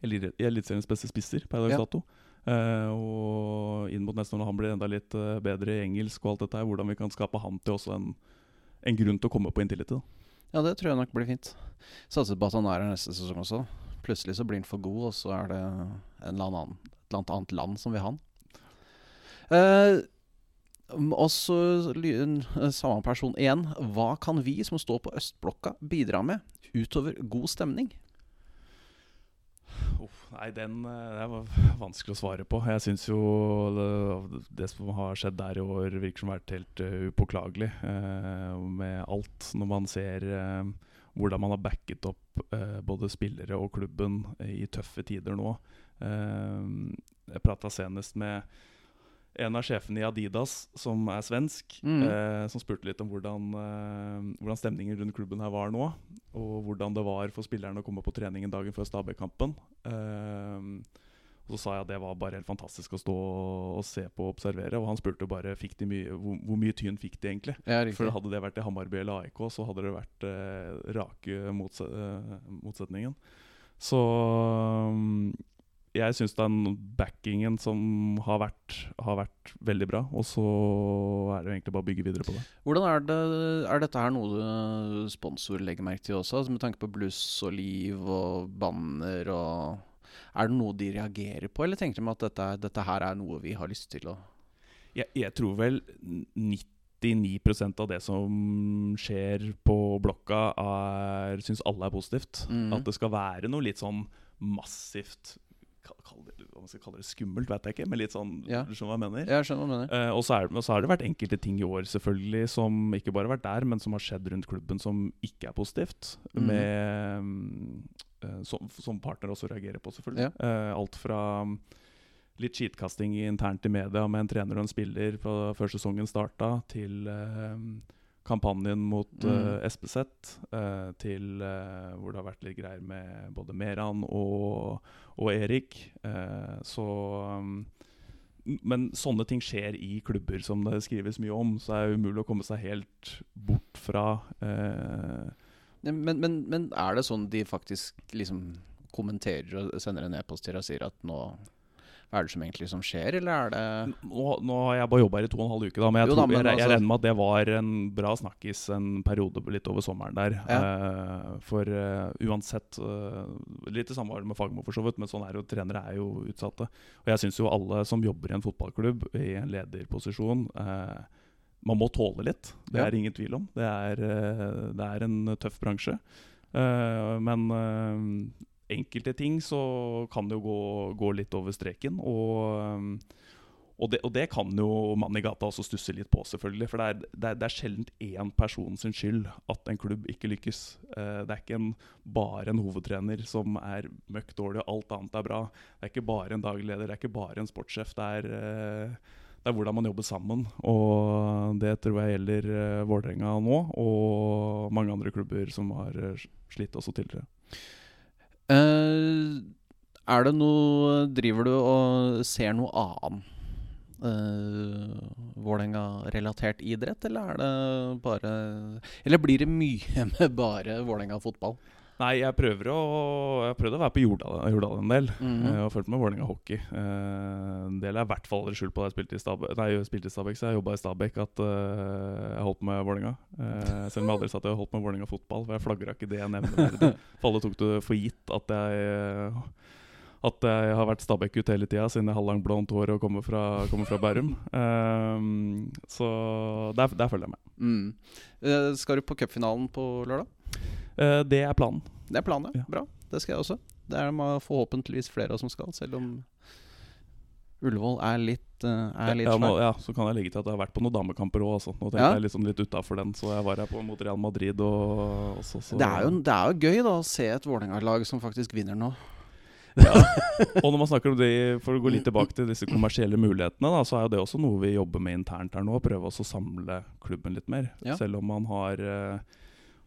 Speaker 3: Elit- Eliteseriens beste spisser per dags
Speaker 1: Ja.
Speaker 3: dato. Eh, og inn mot neste år, når han blir enda litt uh, bedre i engelsk, og alt dette her, hvordan vi kan skape han til også en, en grunn til å komme på Intility. Da.
Speaker 1: Ja, det tror jeg nok blir fint. Satser på at han er her neste sesong også. Plutselig så blir han for god, og så er det en eller annen, eller annet land som vil ha den. Eh, og så samme person igjen. Hva kan vi som står på østblokka bidra med utover god stemning?
Speaker 3: Oh, nei, den eh, det var vanskelig å svare på. Jeg syns jo det, det som har skjedd der i år, virker som har vært helt uh, upåklagelig. Uh, med alt. Når man ser uh, hvordan man har backet opp både spillere og klubben i tøffe tider nå. Eh, jeg prata senest med en av sjefene i Adidas, som er svensk,
Speaker 1: Mm.
Speaker 3: eh, som spurte litt om hvordan, eh, hvordan stemningen rundt klubben her var nå. Og hvordan det var for spillerne å komme på treningen dagen før Stabæk-kampen. Eh, og så sa jeg at det var bare helt fantastisk å stå og se på og observere. Og han spurte bare mye, hvor, hvor mye tyn fikk de egentlig.
Speaker 1: Ja,
Speaker 3: For hadde det vært i Hammarby eller AIK, så hadde det vært eh, rake motse eh, motsetningen. Så um, jeg syns den backingen som har vært, har vært veldig bra. Og så er det jo egentlig bare å bygge videre på det.
Speaker 1: Hvordan er det Er dette her noe sponsor legger merke til også? Altså med tanke på bluss og liv og banner og Er det noe de reagerer på, eller tenker de at dette, dette her er noe vi har lyst til å
Speaker 3: Jeg, jeg tror vel 99% av det som skjer på blokka, syns alle er positivt.
Speaker 1: Mm.
Speaker 3: At det skal være noe litt sånn massivt det, Hva man skal kalle det skummelt, vet jeg ikke, men litt sånn
Speaker 1: Ja.
Speaker 3: Du skjønner hva jeg mener?
Speaker 1: Jeg skjønner hva jeg mener.
Speaker 3: Eh, og så, er, og så har det vært enkelte ting i år selvfølgelig som ikke bare har vært der, men som har skjedd rundt klubben som ikke er positivt.
Speaker 1: Mm.
Speaker 3: Med, eh, som, som partner også reagerer på, selvfølgelig.
Speaker 1: Ja.
Speaker 3: Eh, alt fra mm, litt skitkasting internt i media med en trener og en spiller på, før sesongen starta, til eh, kampanjen mot
Speaker 1: mm.
Speaker 3: eh, SPZ, eh, til eh, hvor det har vært litt greier med både Meran og, og Erik. Så um, men sånne ting skjer i klubber som det skrives mye om, så er det umulig å komme seg helt bort fra eh,
Speaker 1: Men, men, men er det sånn de faktisk liksom kommenterer og sender en e-post til deg og sier at nå hva er det som egentlig som skjer, eller er det
Speaker 3: nå, nå har jeg bare jobba her i to og en halv uke, da, men jeg,
Speaker 1: Jo da,
Speaker 3: tror,
Speaker 1: men
Speaker 3: jeg, jeg
Speaker 1: altså-
Speaker 3: regner med at det var en bra snakkis en periode litt over sommeren der.
Speaker 1: Ja.
Speaker 3: Uh, for uh, uansett uh, Litt det samme var det med Fagermo, for så vidt, men sånn er jo trenere er jo utsatte. Og jeg syns jo alle som jobber i en fotballklubb i en lederposisjon Man må tåle litt, det
Speaker 1: Ja.
Speaker 3: er ingen tvil om. Det er, det er en tøff bransje. Men enkelte ting så kan det jo gå, gå litt over streken. Og, um, og, det, og det kan jo mannen i gata også stusse litt på, selvfølgelig. For det er, det er, det er sjelden én person sin skyld at en klubb ikke lykkes. Eh, det er ikke en, bare en hovedtrener som er møkk dårlig, og alt annet er bra. Det er ikke bare en daglig leder, det er ikke bare en sportssjef. Det er, eh, det er hvordan man jobber sammen. Og det tror jeg gjelder uh, Vålerenga nå, og mange andre klubber som har slitt også tidligere.
Speaker 1: Eh, Er det noe Driver du og ser noe annen uh, Vålerenga-relatert idrett, eller er det bare Eller blir det mye med bare Vålerenga fotball?
Speaker 3: Nei, jeg prøver å Jeg har prøvd å være på Jordal, Jordal en del.
Speaker 1: Mhm.
Speaker 3: Jeg og fulgt med Vålerenga hockey. Eh, en del er i hvert fall aldri skjult på da jeg spilte i Stabæk. Nei, jeg spilte i Stabæk, så jeg jobba i Stabæk at eh, jeg holdt med Vålerenga. Eh, selv om jeg aldri sa at jeg holdt med Vålerenga fotball. For jeg flagra ikke det jeg nevner. For alle tok det for gitt at jeg eh, at jeg har vært Stabæk-gutt hele tida siden jeg har halvlangt blondt hår og kommer fra, kommer fra Bærum. Ehm, så der, der følger jeg med.
Speaker 1: Mm. Eh, skal du på cupfinalen på lørdag?
Speaker 3: Eh, det er planen.
Speaker 1: Det er planen, ja.
Speaker 3: Ja.
Speaker 1: Bra. Det skal jeg også. Det er det forhåpentligvis flere av som skal, selv om Ullevål er litt, eh, er litt
Speaker 3: ja, nå, ja, så kan jeg legge til at jeg har vært på noen damekamper òg. Altså. Nå tenkte
Speaker 1: Ja.
Speaker 3: jeg liksom litt utafor den, så jeg var her på mot Real Madrid. Og, og så, så,
Speaker 1: Det er, jo, det er jo gøy da å se et Vålerenga-lag som faktisk vinner nå.
Speaker 3: Og når man snakker om det, For å gå litt tilbake til disse kommersielle mulighetene, da, så er jo det også noe vi jobber med internt her nå. Prøve oss å samle klubben litt mer.
Speaker 1: Ja.
Speaker 3: Selv om man har uh,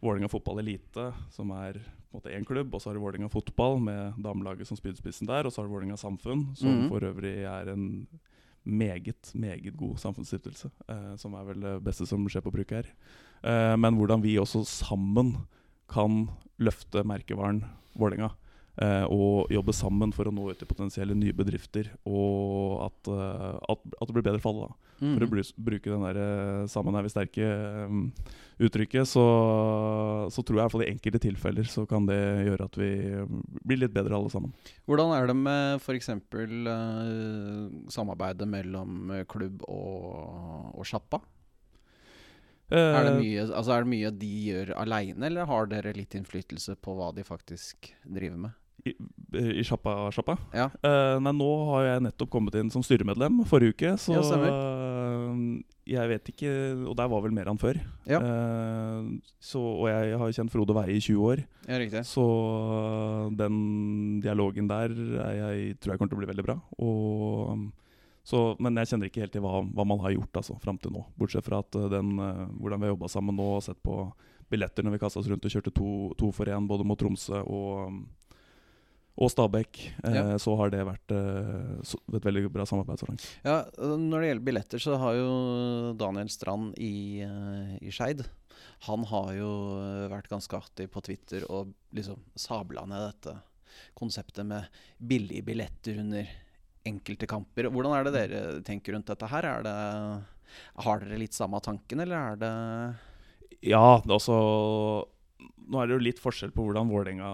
Speaker 3: Vålerenga fotball elite, som er på en måte én klubb. Og så har du Vålerenga fotball med damelaget som spydspissen der. Og så har du Vålerenga samfunn, som
Speaker 1: Mhm.
Speaker 3: for øvrig er en meget, meget god samfunnsstiftelse. eh, som er vel det beste som skjer på bruk her. Eh, men hvordan vi også sammen kan løfte merkevaren Vålerenga. Eh, og jobbe sammen for å nå ut til potensielle nye bedrifter. Og at, eh, at, at det blir bedre for alle. da.
Speaker 1: Mm.
Speaker 3: For å bruke den der eh, 'sammen er vi sterke' um, så, så tror jeg i hvert fall i enkelte tilfeller så kan det gjøre at vi blir litt bedre alle sammen.
Speaker 1: Hvordan er det med f.eks. Uh, samarbeidet mellom eh, klubb og, og sjappa? Er det,
Speaker 3: Eh,
Speaker 1: mye, altså er det mye de gjør aleine, eller har dere litt innflytelse på hva de faktisk driver med?
Speaker 3: I, i sjappa, sjappa?
Speaker 1: Ja.
Speaker 3: Uh, nei, nå har jeg nettopp kommet inn som styremedlem forrige uke, så
Speaker 1: Ja,
Speaker 3: eh, jeg vet ikke Og der var vel mer enn før.
Speaker 1: Ja.
Speaker 3: Uh, så, og jeg har kjent Frode Veie i 20 år,
Speaker 1: Ja, riktig.
Speaker 3: så den dialogen der er jeg, tror jeg kommer til å bli veldig bra. Og, um, så, men jeg kjenner ikke helt til hva, hva man har gjort altså, fram til nå. Bortsett fra at uh, den, uh, hvordan vi har jobba sammen nå og sett på billetter når vi kasta oss rundt og kjørte to, to for én både mot Tromsø og, um, og Stabæk. Eh,
Speaker 1: Ja.
Speaker 3: Så har det vært eh, så, et veldig bra samarbeid så langt.
Speaker 1: Ja, Når det gjelder billetter, så har jo Daniel Strand i, uh, i Skeid Han har jo øh, vært ganske aktiv på Twitter og liksom sabla ned dette konseptet med billige billetter under enkelte kamper. Hvordan er det dere tenker rundt dette her? Er det, har dere litt samme tanken, eller er det
Speaker 3: Ja, altså Nå er det jo litt forskjell på hvordan Vålerenga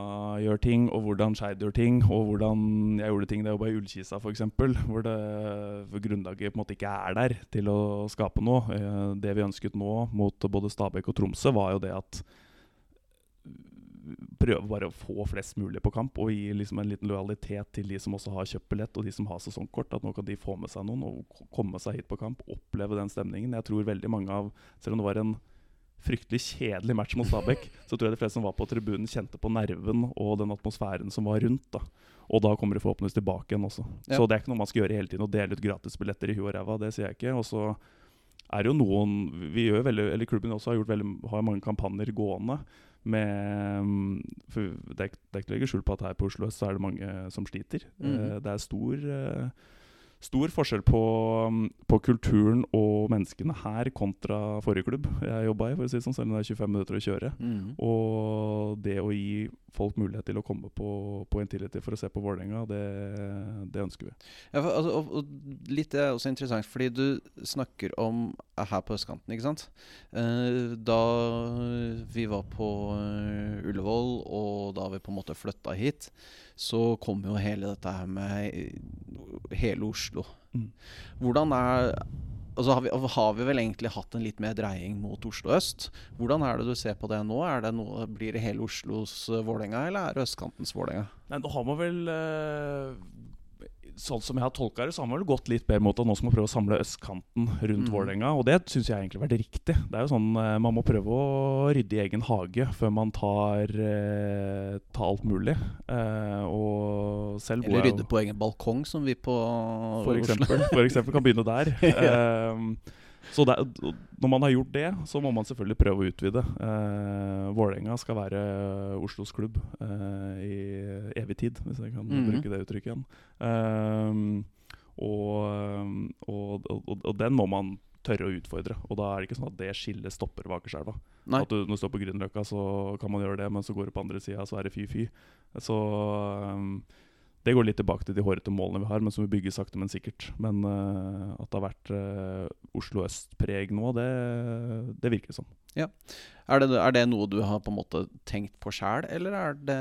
Speaker 3: gjør ting, og hvordan Skeid gjør ting, og hvordan jeg gjorde ting da jeg jobba i Ullkisa f.eks., hvor, det- hvor grunnlaget på en måte ikke er der til å skape noe. Eh, Det vi ønsket nå mot både Stabæk og Tromsø, var jo det at Prøve bare å få flest mulig på kamp, og gi liksom en liten lojalitet til de som også har kjøpt og de som har sesongkort. At nå kan de få med seg noen og komme seg hit på kamp, oppleve den stemningen. Jeg tror veldig mange av Selv om det var en fryktelig kjedelig match mot Stabæk, så tror jeg de fleste som var på tribunen, kjente på nerven og den atmosfæren som var rundt. da. Og da kommer de forhåpentligvis tilbake igjen også.
Speaker 1: Ja.
Speaker 3: Så det er ikke noe man skal gjøre hele tiden, å dele ut gratisbilletter i huet og ræva. Det sier jeg ikke. Og så er det jo noen Vi gjør veldig, eller klubben også har gjort veldig, har mange kampanjer gående. Med, for det er, det er ikke å legge skjul på at her på Oslo øst så er det mange som sliter.
Speaker 1: Mm
Speaker 3: -hmm. Det er stor eh, Stor forskjell på, mm, på kulturen og menneskene her kontra forrige klubb jeg jobba i, for å si det sånn, selv om det er 25 minutter å kjøre.
Speaker 1: Mm.
Speaker 3: Og det å gi folk mulighet til å komme på, på Intility for å se på Vålerenga, det, det ønsker vi.
Speaker 1: Ja, for, altså, og, og litt det er også interessant, fordi du snakker om her på østkanten, ikke sant? Eh, da vi var på eh, Ullevål, og da vi på en måte flytta hit, så kom jo hele dette her med eh, hele Oslo.
Speaker 3: Mm.
Speaker 1: Hvordan er Altså har vi, har vi vel egentlig hatt en litt mer dreying mot Oslo øst? Hvordan er det du ser på det nå? Er det noe, blir det hele Oslos Vålerenga, eller er det østkantens Vålerenga?
Speaker 3: Nå har man vel eh, Sånn som jeg har tolka det, så har man vel gått litt bedre mot at nå skal man prøve å samle østkanten rundt
Speaker 1: mm.
Speaker 3: Vålerenga. Og det syns jeg egentlig har vært riktig. Det er jo sånn eh, Man må prøve å rydde i egen hage før man tar, eh, tar alt mulig. Eh, og selv
Speaker 1: Eller rydde på egen balkong, som vi på
Speaker 3: for eksempel, for eksempel kan begynne der. Ehm, så det, når man har gjort det, så må man selvfølgelig prøve å utvide. Eh, Vålerenga skal være Oslos klubb eh, i evig tid, hvis jeg kan
Speaker 1: Mhm.
Speaker 3: bruke det uttrykket igjen. Eh, og, og, og, og den må man tørre å utfordre. Og da er det ikke sånn at det skillet stopper ved Akerselva. At du, når du står på Grünerløkka, så kan man gjøre det, men så går du på andre sida, så er det fy-fy. Så um, Det går litt tilbake til de hårete målene vi har, men som vi bygger sakte, men sikkert. Men uh, at det har vært uh, Oslo øst-preg nå, det, det virker det som.
Speaker 1: Er det, er det noe du har på en måte tenkt på sjæl, eller er det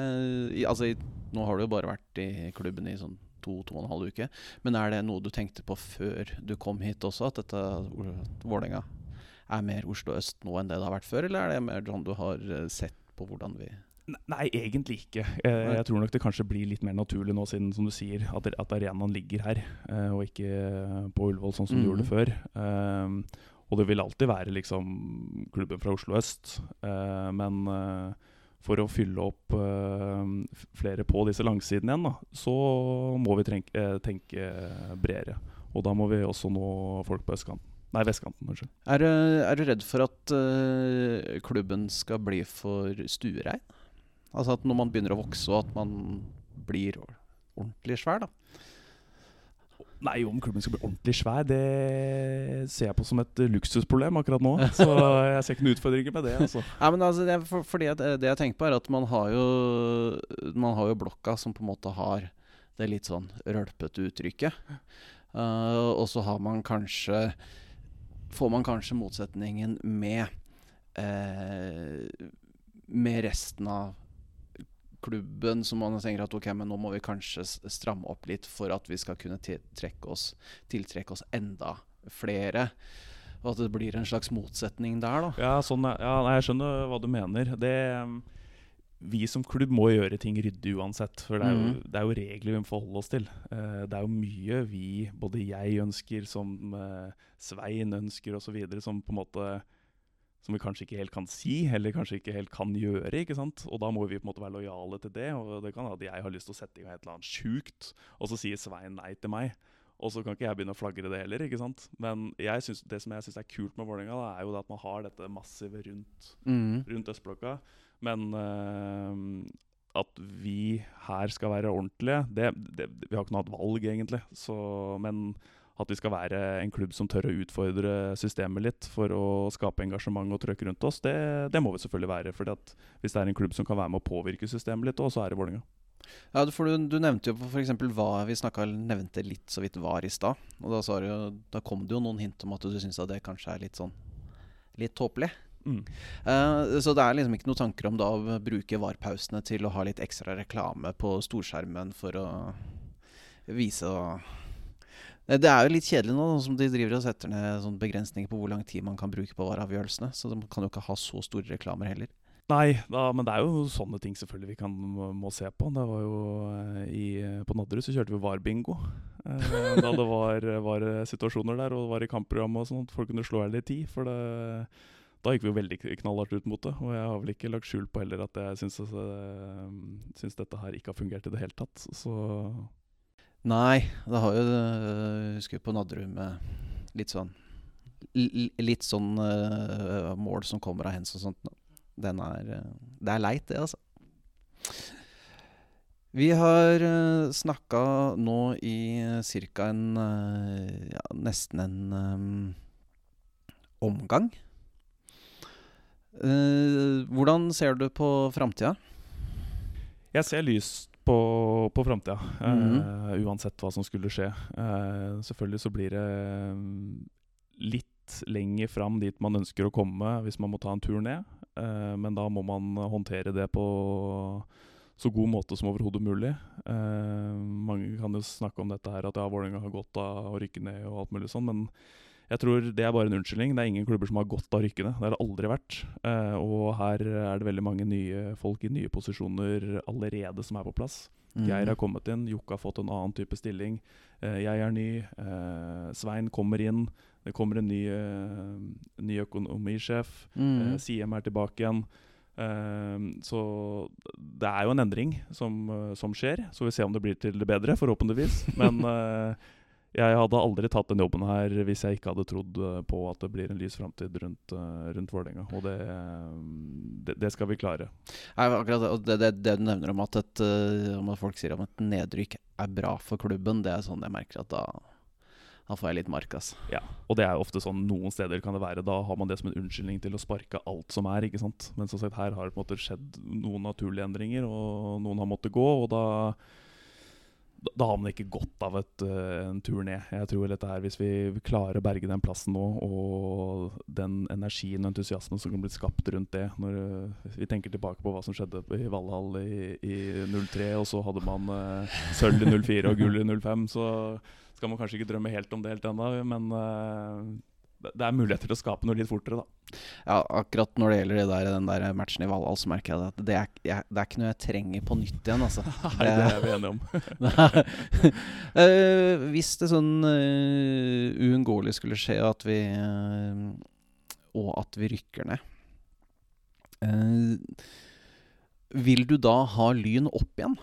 Speaker 1: Altså, nå har du jo bare vært i klubben i sånn to, to og en halv uke. Men er det noe du tenkte på før du kom hit også, at dette Vålerenga er mer Oslo øst nå enn det det har vært før, eller er det mer sånn du har eh, sett på hvordan vi
Speaker 3: Nei, egentlig ikke. Eh, jeg tror nok det kanskje blir litt mer naturlig nå, siden som du sier, at, at arenaen ligger her, eh, og ikke eh, på Ullevål, sånn som
Speaker 1: mm.
Speaker 3: du gjorde før. Um, og det vil alltid være liksom klubben fra Oslo øst, Uh, men uh, for å fylle opp uh, flere på disse langsidene igjen, da, så må vi tenke, tenke bredere. Og da må vi også nå folk på østkanten. Nei, vestkanten, unnskyld.
Speaker 1: Er, er du redd for at klubben skal bli for stuerein? Altså at når man begynner å vokse, og at man blir ordentlig svær, da.
Speaker 3: Nei, om klubben skal bli ordentlig svær, det ser jeg på som et luksusproblem akkurat nå. Så jeg ser ikke noen utfordringer med det. altså.
Speaker 1: Nei, men altså, det, for, fordi at, eh, det jeg tenker på, er at man har jo Man har jo blokka som på en måte har det litt sånn rølpete uttrykket. Uh, og så har man kanskje Får man kanskje motsetningen med uh, Med resten av klubben, som man tenker at ok, men nå må vi kanskje stramme opp litt for at vi skal kunne oss, tiltrekke oss enda flere. Og at det blir en slags motsetning der, da.
Speaker 3: Ja, sånn, ja, nei, Jeg skjønner hva du mener. Det, vi som klubb må gjøre ting ryddig uansett. For det er, jo,
Speaker 1: Mhm.
Speaker 3: det er jo regler vi må forholde oss til. Eh, det er jo mye vi, både jeg ønsker, som eh, Svein ønsker osv., som på en måte som vi kanskje ikke helt kan si, eller kanskje ikke helt kan gjøre. ikke sant? Og da må vi på en måte være lojale til det. Og det kan være at jeg har lyst til å sette i gang et eller annet sjukt, og så sier Svein nei til meg. Og så kan ikke jeg begynne å flagre det heller. ikke sant? Men jeg synes, det som jeg syns er kult med Vålerenga, er jo det at man har dette massive rundt,
Speaker 1: Mm.
Speaker 3: rundt østblokka. Men eh, at vi her skal være ordentlige, det, det, vi har ikke noe annet valg, egentlig. Så, men at vi skal være en klubb som tør å utfordre systemet litt for å skape engasjement og trøkk rundt oss, det, det må vi selvfølgelig være. Fordi at hvis det er en klubb som kan være med å påvirke systemet litt, også, så er det Vålerenga.
Speaker 1: Ja, du- du, nevnte jo f.eks. hva vi snakka nevnte litt så vidt var i stad. Og da, jo- da kom det jo noen hint om at du syns det kanskje er litt sånn litt tåpelig.
Speaker 3: Mm.
Speaker 1: Uh, så det er liksom ikke noen tanker om da å bruke VAR-pausene til å ha litt ekstra reklame på storskjermen for å vise og det det er jo litt kjedelig nå, som de driver og setter ned sånn begrensninger på hvor lang tid man kan bruke på vareavgjørelsene. Så de kan jo ikke ha så store reklamer heller.
Speaker 3: Nei, da, men det er jo sånne ting selvfølgelig vi kan, må, se på. Det var jo eh, i, På Nadderud så kjørte vi VAR-bingo. Eh, da det var, var situasjoner der, og det var i kampprogrammet og sånn, at folk kunne slå i hjel litt tid. For det, da gikk vi jo veldig knallhardt ut mot det. Og jeg har vel ikke lagt skjul på heller at jeg eh, syns dette her ikke har fungert i det hele tatt. Så
Speaker 1: Nei, det har jo øh, Husker på Nadderud litt sånn Litt sånn uh, mål som kommer av hens og sånt. Den er øh, Det er leit, det, altså. Vi har uh, snakka nå i ca. en ja, Nesten en um, omgang. Uh, hvordan ser du på framtida?
Speaker 3: jeg ser lyst på, på framtida,
Speaker 1: Mm
Speaker 3: -hmm. uh, uansett hva som skulle skje. Uh, selvfølgelig så blir det mm, litt lenger fram dit man ønsker å komme hvis man må ta en tur ned. Uh, men da må man håndtere det på så god måte som overhodet mulig. Eh, mange kan jo snakke om dette her at ja, Vålerenga har godt av å rykke ned og alt mulig sånn, men jeg tror det er bare en unnskyldning. Det er ingen klubber som har godt av rykkene. Det har det aldri vært. Eh, og her er det veldig mange nye folk i nye posisjoner allerede som er på plass. Geir har kommet inn, Jokke har fått en annen type stilling. Eh, jeg er ny. Eh, Svein kommer inn. Det kommer en ny, ny økonomisjef.
Speaker 1: Mm.
Speaker 3: Siem er tilbake igjen. Eh, så det er jo en endring som, som skjer. Så vi ser om det blir til det bedre, forhåpentligvis. Men eh, jeg hadde aldri tatt den jobben her hvis jeg ikke hadde trodd eh, på at det blir en lys framtid rundt, uh, rundt Vålerenga. Og det, eh, det, det skal vi klare.
Speaker 1: Nei, akkurat det, det, det, det du nevner om at, et, øh, om at folk sier om et nedrykk er bra for klubben, det er sånn jeg merker at da, da får jeg litt mark. altså.
Speaker 3: Ja, og det er jo ofte sånn noen steder kan det være. Da har man det som en unnskyldning til å sparke alt som er. ikke sant? Men som sagt, her har det på en måte skjedd noen naturlige endringer, og noen har måttet gå. Og da, da, har man ikke godt av et, eh, en tur ned. Jeg tror dette her, Hvis vi klarer å berge den plassen nå, og den energien og entusiasmen som kan bli skapt rundt det Når eh, vi tenker tilbake på hva som skjedde i Valhall i, i 03, og så hadde man uh, sølv i 04 og gull i 05, så skal man kanskje ikke drømme helt om det helt ennå, men eh, det- er muligheter til å skape noe litt fortere, da.
Speaker 1: Ja, akkurat når det gjelder det der, den der matchen i Valhall, så merker jeg det at det er, jeg, det er ikke noe jeg trenger på nytt igjen, altså.
Speaker 3: Nei, det er vi enige om.
Speaker 1: uh, hvis det sånn uh, uunngåelig skulle skje at vi uh, Og at vi rykker ned uh, Vil du da ha Lyn opp igjen?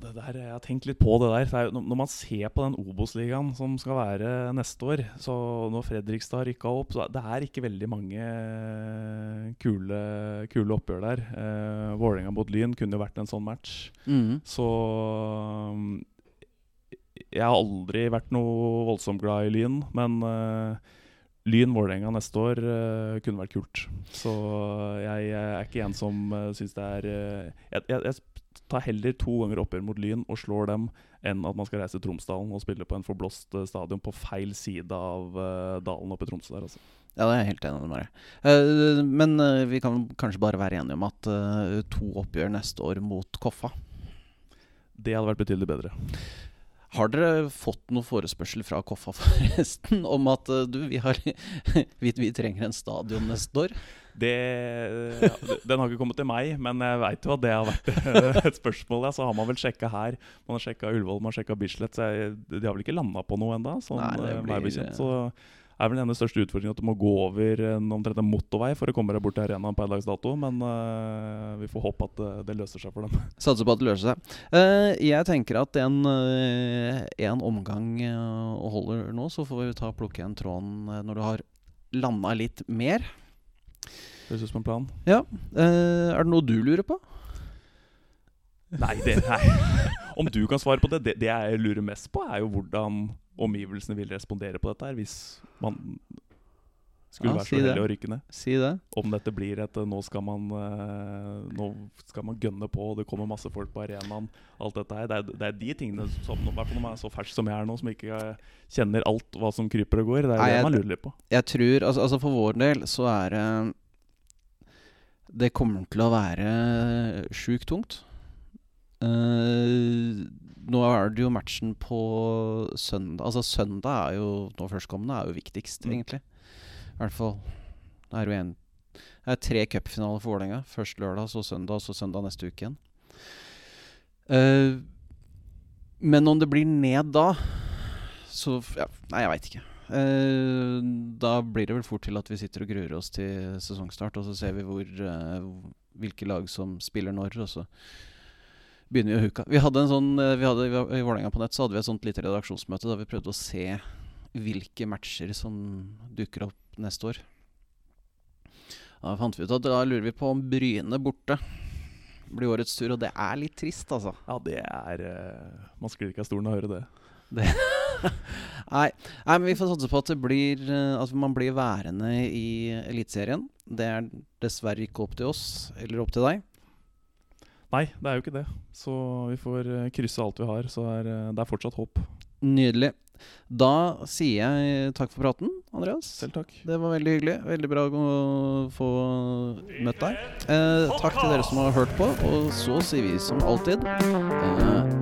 Speaker 3: Det der, Jeg har tenkt litt på det der. Er når- man ser på den Obos-ligaen som skal være neste år, så når Fredrikstad rykka opp så Det er ikke veldig mange kule, kule oppgjør der. Eh, Vålerenga mot Lyn kunne jo vært en sånn match. Så um, Jeg har aldri vært noe voldsomt glad i Lyn, men uh, Lyn-Vålerenga neste år uh, kunne vært kult. Så jeg, jeg er ikke en som uh, syns det er uh, jeg, jeg, jeg tar heller to ganger oppgjør mot Lyn og slår dem, enn at man skal reise til Tromsdalen og spille på en forblåst eh, stadion på feil side av uh, dalen oppe i Tromsø der. Altså.
Speaker 1: Ja, det er jeg helt enig med deg. uh, men uh, vi kan kanskje bare være enige om at to oppgjør neste år mot Koffa
Speaker 3: Det hadde vært betydelig bedre.
Speaker 1: Har dere fått noen forespørsel fra Koffa forresten om at eh, du, vi, har, vi, vi trenger en stadion neste år?
Speaker 3: Det, den har ikke kommet til meg, men jeg veit jo at det har vært et spørsmål. Ja. Så har man vel sjekka her. Man har sjekka Ullevål, man har sjekka Bislett. Så jeg, de har vel ikke landa på noe ennå, sånn eh, meg bekjent. Så er vel den største utfordringen at du må gå over en omtrent en motorvei for å komme deg bort til arenaen per dags dato. Men uh, vi får håpe at det, det løser seg for dem.
Speaker 1: Satser på at det løser seg. Uh, jeg tenker at en, eh, en omgang eh, holder nå, så får vi ta plukke igjen tråden eh, når du har landa litt mer.
Speaker 3: Høres ut som en plan.
Speaker 1: Ja. eh, er det noe du lurer på?
Speaker 3: Nei, det, nei. Om du kan svare på det, det Det jeg lurer mest på, er jo hvordan omgivelsene vil respondere på dette her hvis man skulle
Speaker 1: Ja,
Speaker 3: være så
Speaker 1: si
Speaker 3: heldig å rykke ned.
Speaker 1: Si det.
Speaker 3: Om dette blir et eh, nå skal man eh, Nå skal man gønne på, og det kommer masse folk på arenaen. Alt dette her. Det er, det er de tingene som i hvert fall når man er så fersk som jeg er nå, som ikke eh, kjenner alt hva som kryper og går. Det er
Speaker 1: Nei,
Speaker 3: det man lurer litt på.
Speaker 1: Jeg tror altså, altså for vår del så er det Det kommer til å være sjukt tungt. Eh, nå er det jo matchen på søndag Altså søndag er jo nå førstkommende er jo viktigst,
Speaker 3: Mm.
Speaker 1: egentlig. I hvert fall Det er jo en Det er tre cupfinaler for Vålerenga. Først lørdag, så søndag, og så søndag neste uke igjen. Uh, men om det blir ned da, så ja, Nei, jeg veit ikke. Uh, da blir det vel fort til at vi sitter og gruer oss til sesongstart, og så ser vi hvor, uh, hvilke lag som spiller når, og så begynner vi å hooke. Vi hadde en sånn eh, vi hadde, I Vålerenga på nett så hadde vi et sånt lite redaksjonsmøte da vi prøvde å se hvilke matcher som dukker opp neste år. Da fant vi ut at da lurer vi på om Bryne borte blir årets tur, og det er litt trist, altså.
Speaker 3: Ja, det er eh, Man sklir ikke av stolen av å høre det.
Speaker 1: Nei, nei, men vi får satse på at, det blir, eh, at man blir værende i Eliteserien. Det er dessverre ikke opp til oss, eller opp til deg.
Speaker 3: Nei, det er jo ikke det. Så vi får eh, krysse alt vi har. Så er, eh, det er fortsatt håp.
Speaker 1: Nydelig. Da sier jeg takk for praten, Andreas.
Speaker 3: Selv takk.
Speaker 1: Det var veldig hyggelig. Veldig bra å få møtt deg. Eh, takk til dere som har hørt på. Og så sier vi som alltid eh,